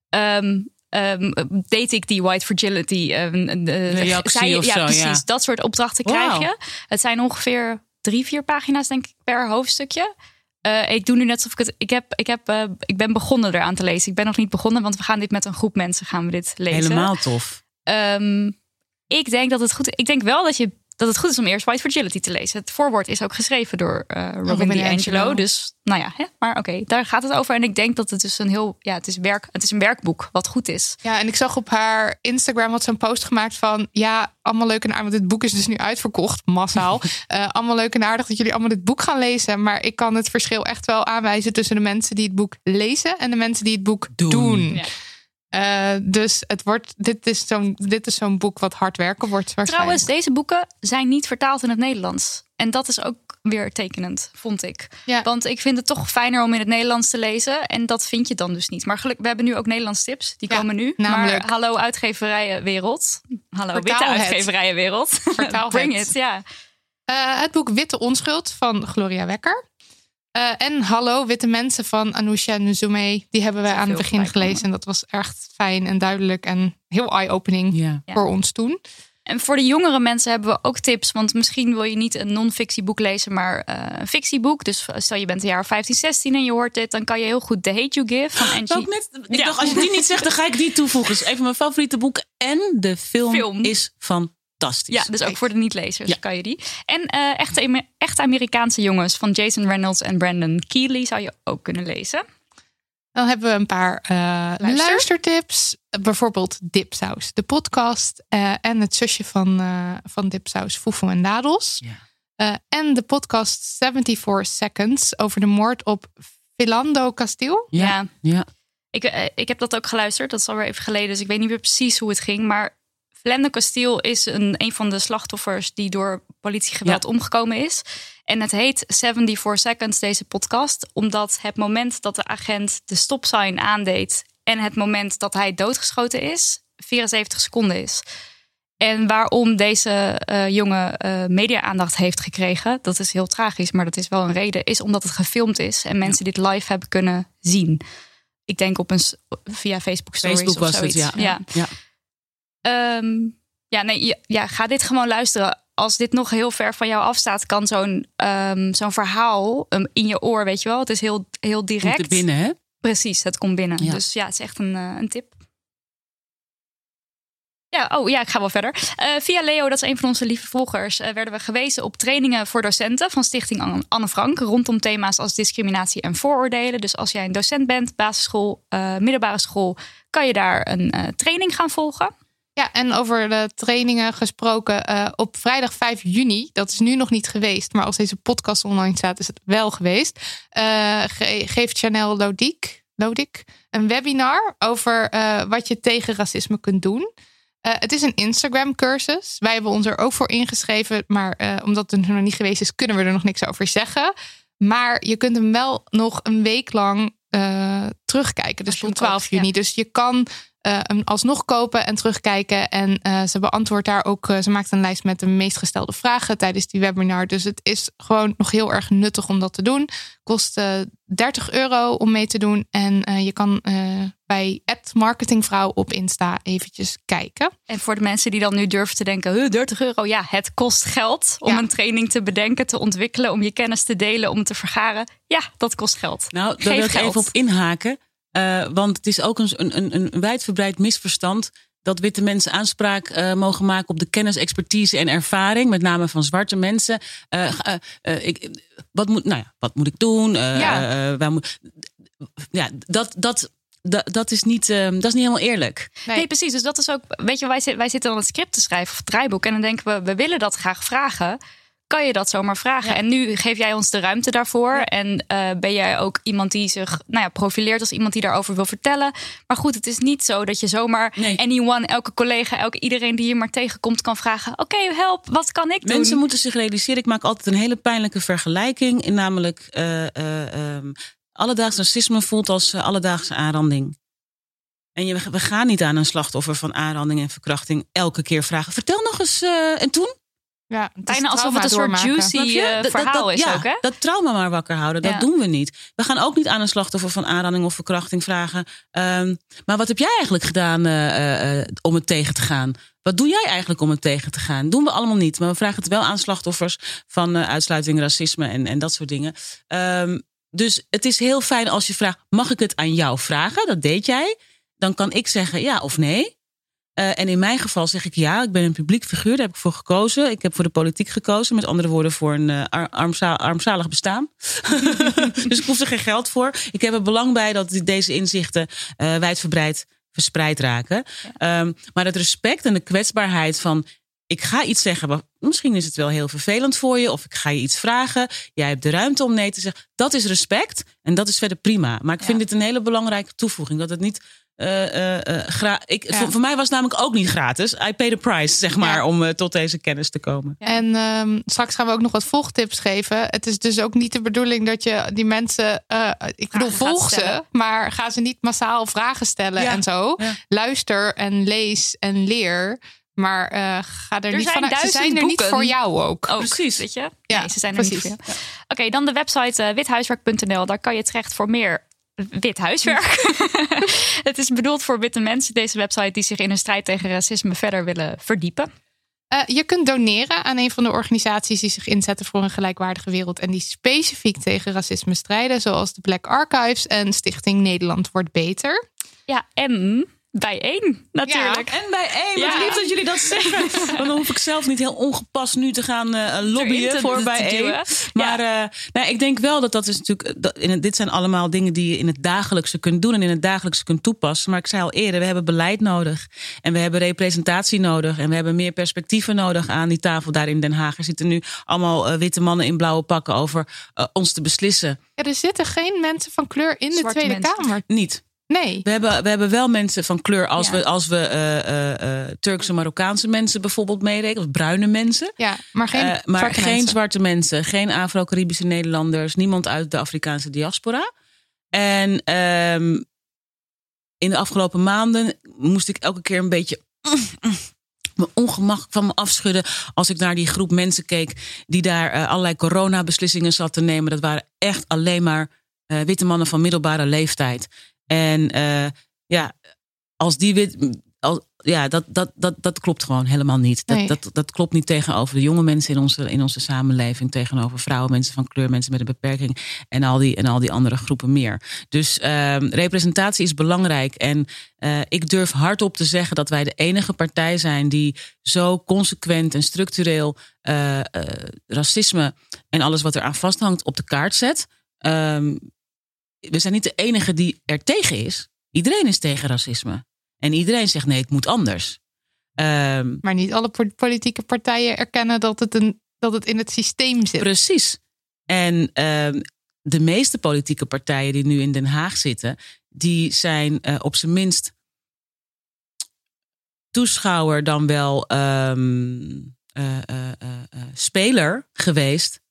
ehm ehm, deed ik die white fragility? ehm, de, Reactie of ja, zo, precies. ja. Dat soort opdrachten krijg je. Het zijn ongeveer drie, vier pagina's, denk ik, per hoofdstukje. Eh, ik doe nu net alsof ik het. Ik, heb, ik, heb, eh, ik ben begonnen eraan te lezen. Ik ben nog niet begonnen, want we gaan dit met een groep mensen gaan we dit lezen. Helemaal tof. Ehm, ik denk dat het goed Ik denk wel dat, je, dat het goed is om eerst White Fragility te lezen. Het voorwoord is ook geschreven door eh, Robin, Robin DiAngelo. DiAngelo. Dus nou ja, hè? maar oké, daar gaat het over. En ik denk dat het dus een heel. Ja, het is, werk, het is een werkboek wat goed is. Ja, en ik zag op haar Instagram ze een post gemaakt van... ja, allemaal leuk en aardig, want dit boek is dus nu uitverkocht, massaal. Eh, allemaal leuk en aardig dat jullie allemaal dit boek gaan lezen. Maar ik kan het verschil echt wel aanwijzen tussen de mensen die het boek lezen... en de mensen die het boek doen. Doen. Ja. Eh, dus het wordt, dit is zo'n dit is zo'n boek wat hard werken wordt. Trouwens, deze boeken zijn niet vertaald in het Nederlands. En dat is ook weer tekenend, vond ik. Ja. Want ik vind het toch fijner om in het Nederlands te lezen. En dat vind je dan dus niet. Maar gelukkig, we hebben nu ook Nederlands tips. Die Ja, komen nu. namelijk- Maar hallo uitgeverijenwereld. Hallo Vertaal witte het. uitgeverijenwereld. Vertaal Bring het. it, ja. Eh, het boek Witte Onschuld van Gloria Wekker. Eh, en Hallo, Witte Mensen van Anousha Nzume. Die hebben wij aan het begin gelezen. En dat was echt fijn en duidelijk en heel eye-opening Ja. Ja. voor ons toen. En voor de jongere mensen hebben we ook tips. Want misschien wil je niet een non-fictieboek lezen, maar eh, een fictieboek. Dus stel je bent een jaar of 15, 16 en je hoort dit, dan kan je heel goed The Hate You Give van Angie. Ook net, ik Ja. dacht, als je die niet zegt, dan ga ik die toevoegen. is even mijn favoriete boek. En de film, Film. is fantastisch. Ja, dus ook voor de niet-lezers Ja. kan je die. En eh echte, echte Amerikaanse jongens van Jason Reynolds en Brandon Keeley zou je ook kunnen lezen. Dan hebben we een paar eh, Luister. luistertips. Bijvoorbeeld Dipsaus, de podcast. eh, en het zusje van, eh, van Dipsaus, Foefo en Dadels. Ja. Eh, en de podcast 74 Seconds over de moord op Philando Castile. Ja. ja. Ik, ik heb dat ook geluisterd, dat is alweer even geleden. Dus ik weet niet meer precies hoe het ging. Maar Flende Castile is een, een van de slachtoffers die door politiegeweld Ja. omgekomen is. En het heet 74 Seconds, deze podcast. Omdat het moment dat de agent de stopsign aandeed... en het moment dat hij doodgeschoten is, 74 seconden is. En waarom deze eh, jongen eh, media-aandacht heeft gekregen, dat is heel tragisch, maar dat is wel een reden, is omdat het gefilmd is en mensen dit live hebben kunnen zien. Ik denk op een via Facebook Stories Facebook of was het, zoiets. ja. ja. ja. Ehm, ja, nee, ja, ga dit gewoon luisteren. Als dit nog heel ver van jou afstaat, kan zo'n ehm, zo'n verhaal um, in je oor, weet je wel. Het is heel, heel direct. Komt er binnen, hè? Precies, het komt binnen. Ja. Dus ja, het is echt een, eh, een tip. Ja, oh ja, ik ga wel verder. Eh, via Leo, dat is een van onze lieve volgers, eh, werden we gewezen op trainingen voor docenten van Stichting Anne- Frank rondom thema's als discriminatie en vooroordelen. Dus als jij een docent bent, basisschool, middelbare school, kan je daar een training gaan volgen. Ja, en over de trainingen gesproken. eh, op vrijdag 5 juni, dat is nu nog niet geweest, maar als deze podcast online staat, is het wel geweest. eh, ge- geeft Chanel Lodiek, Lodik een webinar over eh, wat je tegen racisme kunt doen. Het is een Instagram-cursus. Wij hebben ons er ook voor ingeschreven, maar omdat het nog niet geweest is, kunnen we er nog niks over zeggen. Maar je kunt hem wel nog een week lang terugkijken. Dus tot 12 koopt, juni. ja. Dus je kan eh, hem alsnog kopen en terugkijken. En eh, ze beantwoordt daar ook. eh, ze maakt een lijst met de meest gestelde vragen tijdens die webinar. Dus het is gewoon nog heel erg nuttig om dat te doen. Kost eh 30 euro om mee te doen. En eh, je kan eh, bij Marketingvrouw op Insta eventjes kijken. En voor de mensen die dan nu durven te denken, "Huh, 30 euro, ja, het kost geld om Ja. een training te bedenken, te ontwikkelen, om je kennis te delen, om te vergaren. Ja, dat kost geld. Nou, daar Geef wil ik geld. even op inhaken. Eh, want het is ook een, een, een, een wijdverbreid misverstand dat witte mensen aanspraak eh, mogen maken op de kennis, expertise en ervaring, met name van zwarte mensen. Eh, ik, wat, moet, nou ja, wat moet ik doen? Eh, Ja. waar moet, ja, dat, dat, dat, dat, is niet, dat is niet helemaal eerlijk. Nee. precies. Dus dat is ook, weet je, wij, wij zitten dan het script te schrijven of het draaiboek en dan denken we, we willen dat graag vragen. Kan je dat zomaar vragen? Ja. En nu geef jij ons de ruimte daarvoor. En eh, ben jij ook iemand die zich nou ja, profileert als iemand die daarover wil vertellen. Maar goed, het is niet zo dat je zomaar Nee. anyone, elke collega, elke iedereen die je maar tegenkomt kan vragen. Oké, help, wat kan ik doen? Mensen moeten zich realiseren. Ik maak altijd een hele pijnlijke vergelijking. In namelijk eh eh, ehm, alledaags racisme voelt als alledaagse aanranding. En je, we gaan niet aan een slachtoffer van aanranding en verkrachting elke keer vragen. Vertel nog eens. en toen? Ja, het is Bijna alsof het een soort doormaken. juicy Dat- dat- verhaal dat- is ja, ook, hè? Dat trauma maar wakker houden, dat Ja. doen we niet. We gaan ook niet aan een slachtoffer van aanranding of verkrachting vragen. ehm, maar wat heb jij eigenlijk gedaan eh, eh, om het tegen te gaan? Wat doe jij eigenlijk om het tegen te gaan? Doen we allemaal niet. Maar we vragen het wel aan slachtoffers van uitsluiting, racisme en, en dat soort dingen. Ehm, dus het is heel fijn als je vraagt: mag ik het aan jou vragen? Dat deed jij. Dan kan ik zeggen ja of nee. Eh, en in mijn geval zeg ik ja, ik ben een publiek figuur, daar heb ik voor gekozen. Ik heb voor de politiek gekozen, met andere woorden voor een eh, ar- armza- armzalig bestaan. dus ik hoef er geen geld voor. Ik heb er belang bij dat deze inzichten eh wijdverbreid verspreid raken. Ehm, maar het respect en de kwetsbaarheid van ik ga iets zeggen, maar misschien is het wel heel vervelend voor je, of ik ga je iets vragen. Jij hebt de ruimte om nee te zeggen. Dat is respect en dat is verder prima. Maar ik vind dit een hele belangrijke toevoeging. Dat het niet. Eh, eh, eh, gra- ik, Ja. voor, voor mij was het namelijk ook niet gratis. I pay the price, zeg maar, Ja. om eh, tot deze kennis te komen. En ehm, straks gaan we ook nog wat volgtips geven. Het is dus ook niet de bedoeling dat je die mensen. eh, ik bedoel, volg ze, stellen. maar ga ze niet massaal vragen stellen Ja. en zo. Ja. Luister en lees en leer. Maar eh, ga er, Er niet vanuit. Ze zijn er niet voor jou ook. ook. Precies. Weet je? Ja, nee, ze zijn er niet voor jou. Oké, dan de website withuiswerk.nl. Daar kan je terecht voor meer wit huiswerk. het is bedoeld voor witte mensen, deze website, die zich in hun strijd tegen racisme verder willen verdiepen. Eh, je kunt doneren aan een van de organisaties die zich inzetten voor een gelijkwaardige wereld en die specifiek tegen racisme strijden, zoals de Black Archives en Stichting Nederland wordt beter. Ja, en bijeen, natuurlijk. En bij één, wat Ja. lief dat jullie dat zeggen. Want dan hoef ik zelf niet heel ongepast nu te gaan eh, lobbyen te- voor te bij één. Maar eh, nou, ik denk wel dat dat is natuurlijk. Dat, in het, dit zijn allemaal dingen die je in het dagelijkse kunt doen en in het dagelijkse kunt toepassen. Maar ik zei al eerder, we hebben beleid nodig. En we hebben representatie nodig. En we hebben meer perspectieven nodig aan die tafel daar in Den Haag. Er zitten nu allemaal eh, witte mannen in blauwe pakken over eh, ons te beslissen. Ja, er zitten geen mensen van kleur in de Tweede mensen. Kamer. Niet. Nee. We hebben, we hebben wel mensen van kleur als Ja. we, als we eh, eh, eh, Turkse Marokkaanse mensen bijvoorbeeld meerekenen. Of bruine mensen. Ja, maar geen maar zwarte geen mensen. zwarte mensen, geen Afro-Caribische Nederlanders, niemand uit de Afrikaanse diaspora. En ehm, in de afgelopen maanden moest ik elke keer een beetje mijn ongemak van me afschudden als ik naar die groep mensen keek die daar allerlei coronabeslissingen zat te nemen. Dat waren echt alleen maar witte mannen van middelbare leeftijd. En eh, ja, als die wit. Al, ja, dat, dat, dat, dat klopt gewoon helemaal niet. Dat, Nee. dat, dat klopt niet tegenover de jonge mensen in onze, in onze samenleving. Tegenover vrouwen, mensen van kleur, mensen met een beperking. En al die, en al die andere groepen meer. Dus ehm, representatie is belangrijk. En eh, ik durf hardop te zeggen dat wij de enige partij zijn die zo consequent en structureel eh, racisme en alles wat eraan vasthangt op de kaart zet. Ehm, we zijn niet de enige die er tegen is. Iedereen is tegen racisme. En iedereen zegt nee, het moet anders. Ehm, Maar niet alle po- politieke partijen erkennen dat het, een, dat het in het systeem zit. precies. En ehm, de meeste politieke partijen die nu in Den Haag zitten, die zijn eh, op zijn minst toeschouwer dan wel ehm, eh, eh, eh, eh, speler geweest.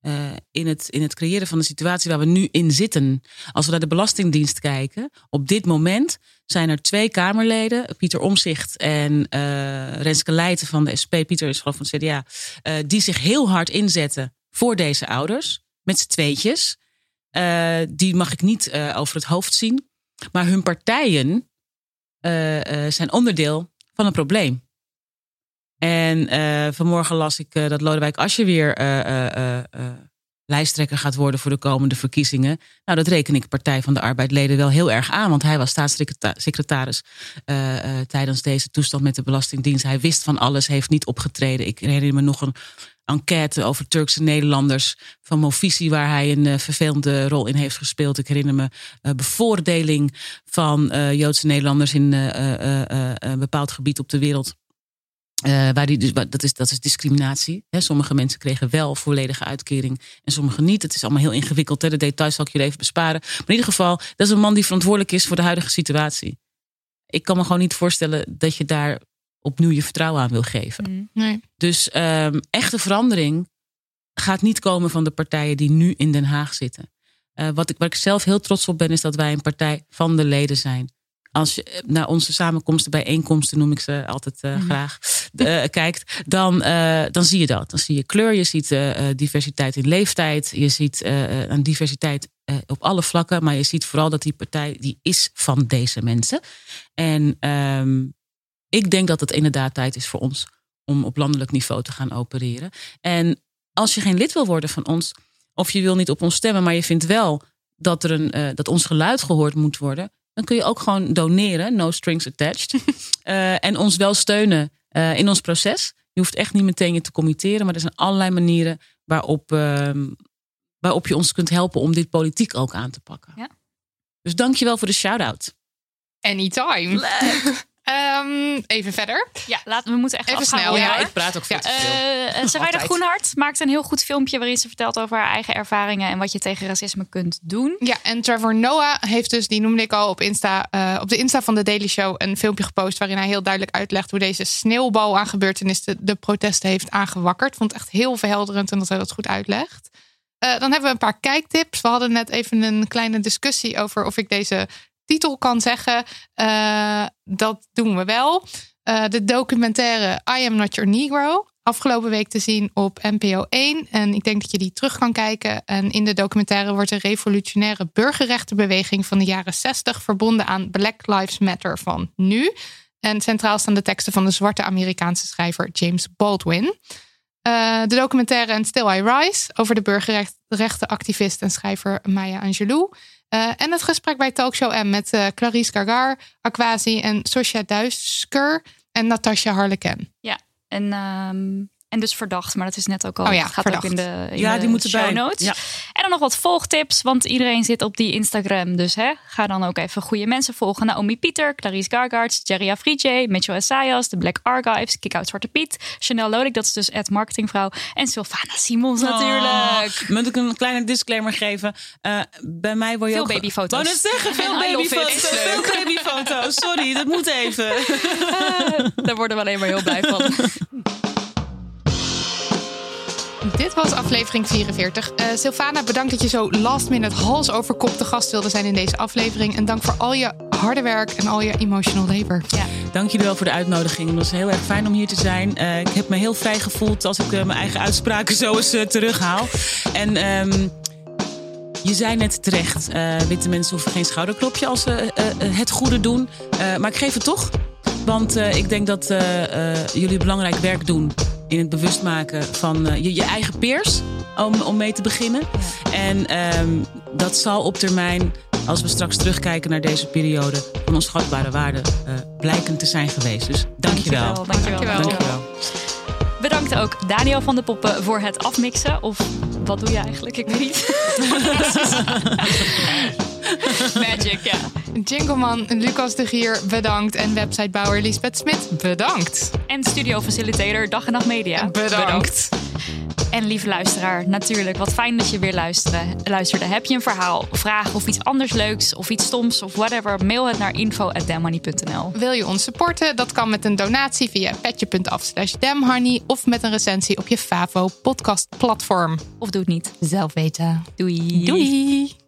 Eh, in, het, in het creëren van de situatie waar we nu in zitten. Als we naar de Belastingdienst kijken, op dit moment zijn er twee Kamerleden, Pieter Omzicht en eh Renske Leijten van de SP, Pieter is geloof van het CDA, eh, die zich heel hard inzetten voor deze ouders, met z'n tweetjes. Die mag ik niet over het hoofd zien. Maar hun partijen zijn onderdeel van een probleem. En eh, vanmorgen las ik eh, dat Lodewijk Asscher weer eh, lijsttrekker gaat worden voor de komende verkiezingen. Nou, dat reken ik Partij van de Arbeidleden wel heel erg aan. Want hij was staatssecretaris tijdens deze toestand met de Belastingdienst. Hij wist van alles, heeft niet opgetreden. Ik herinner me nog een enquête over Turkse Nederlanders van Movisie, waar hij een vervelende rol in heeft gespeeld. Ik herinner me eh, bevoordeling van Joodse Nederlanders in een bepaald gebied op de wereld. Eh, waar die dus, dat, is, dat is discriminatie. Hè. Sommige mensen kregen wel volledige uitkering en sommige niet. Het is allemaal heel ingewikkeld. Hè. De details zal ik jullie even besparen. Maar in ieder geval, dat is een man die verantwoordelijk is voor de huidige situatie. Ik kan me gewoon niet voorstellen dat je daar opnieuw je vertrouwen aan wil geven. Mm. Nee. Dus ehm, echte verandering gaat niet komen van de partijen die nu in Den Haag zitten. Eh, wat ik, waar ik zelf heel trots op ben, is dat wij een partij van de leden zijn. Als je eh, naar onze samenkomsten, bijeenkomsten noem ik ze altijd eh, graag, eh, kijkt, dan, eh, dan zie je dat. Dan zie je kleur, je ziet eh, diversiteit in leeftijd, je ziet een diversiteit op alle vlakken, maar je ziet vooral dat die partij die is van deze mensen. En ehm, ik denk dat het inderdaad tijd is voor ons om op landelijk niveau te gaan opereren. En als je geen lid wil worden van ons, of je wil niet op ons stemmen, maar je vindt wel dat, er een, dat ons geluid gehoord moet worden, dan kun je ook gewoon doneren, no strings attached. En ons wel steunen eh, in ons proces. Je hoeft echt niet meteen je te committeren, maar er zijn allerlei manieren waarop, ehm, waarop je ons kunt helpen om dit politiek ook aan te pakken. Ja. Dus dankjewel voor de shout-out. Anytime. Ehm, even verder. Ja, laten we moeten echt Even afgaan, snel, hoor. ja. ik praat ook veel Ja. te veel. Eh, Sarayda Altijd. Groenhart maakt een heel goed filmpje waarin ze vertelt over haar eigen ervaringen en wat je tegen racisme kunt doen. Ja, en Trevor Noah heeft dus, die noemde ik al op Insta, eh, op de Insta van de Daily Show een filmpje gepost waarin hij heel duidelijk uitlegt hoe deze sneeuwbal aan gebeurtenissen de protesten heeft aangewakkerd. Vond het echt heel verhelderend en dat hij dat goed uitlegt. Eh, dan hebben we een paar kijktips. We hadden net even een kleine discussie over of ik deze titel kan zeggen. Eh, dat doen we wel. Eh, de documentaire I Am Not Your Negro. Afgelopen week te zien op NPO 1. En ik denk dat je die terug kan kijken. En in de documentaire wordt de revolutionaire burgerrechtenbeweging van de jaren 60 verbonden aan Black Lives Matter van nu. En centraal staan de teksten van de zwarte Amerikaanse schrijver James Baldwin. Eh, de documentaire And Still I Rise over de burgerrechtenactivist en schrijver Maya Angelou. Eh, en het gesprek bij Talkshow M met eh, Clarice Gargar, Aquasi en Sosja Duisker en Natasja Harleken. Ja, en, ehm, en dus verdacht, maar dat is net ook al. Oh ja, gaat verdacht. ook in de, in Ja, de die moeten show bij. notes. Ja. En dan nog wat volgtips, want iedereen zit op die Instagram. Dus hè, ga dan ook even goede mensen volgen. Naomi Pieter, Clarice Gargaards, Jerry Afrije, Mitchell Essayas, de Black Archives, Kick Out Zwarte Piet, Chanel Lodik, dat is dus het marketingvrouw. En Sylvana Simons natuurlijk. Oh, moet ik een kleine disclaimer geven? Eh, bij mij word je Veel ook... babyfoto's. Wou zeggen, veel babyfoto's. Veel babyfoto's. Sorry, dat moet even. Daar worden we alleen maar heel blij van. Dit was aflevering 44. Eh Sylvana, bedankt dat je zo last minute hals over kop te gast wilde zijn in deze aflevering. En dank voor al je harde werk en al je emotional labor. Ja. Dank jullie wel voor de uitnodiging. Het was heel erg fijn om hier te zijn. Eh, ik heb me heel vrij gevoeld als ik eh, mijn eigen uitspraken zo eens terughaal. En ehm, je zei net terecht, witte mensen hoeven geen schouderklopje als ze het goede doen. Maar ik geef het toch. Want ik denk dat jullie belangrijk werk doen in het bewust maken van eh, je, je eigen peers. Om, om mee te beginnen. En ehm, dat zal op termijn, als we straks terugkijken naar deze periode, van onschatbare waarde eh, blijken te zijn geweest. Dus dankjewel. Dankjewel. dankjewel. Dankjewel. Bedankt ook Daniel van de Poppen voor het afmixen. Of wat doe je eigenlijk? Ik weet niet. Magic, ja. Jingleman Lucas de Gier, bedankt. En websitebouwer Lisbeth Smit, bedankt. En studio facilitator Dag en Nacht Media. Bedankt. En lieve luisteraar, natuurlijk, wat fijn dat je weer luisterde. luisterde. Heb je een verhaal, vraag of iets anders leuks of iets stoms of whatever, mail het naar info.demmoney.nl. Wil je ons supporten? Dat kan met een donatie via petje.af slash damhoney of met een recensie op je Favo podcast platform. Of doe het niet. Zelf weten. Doei. Doei!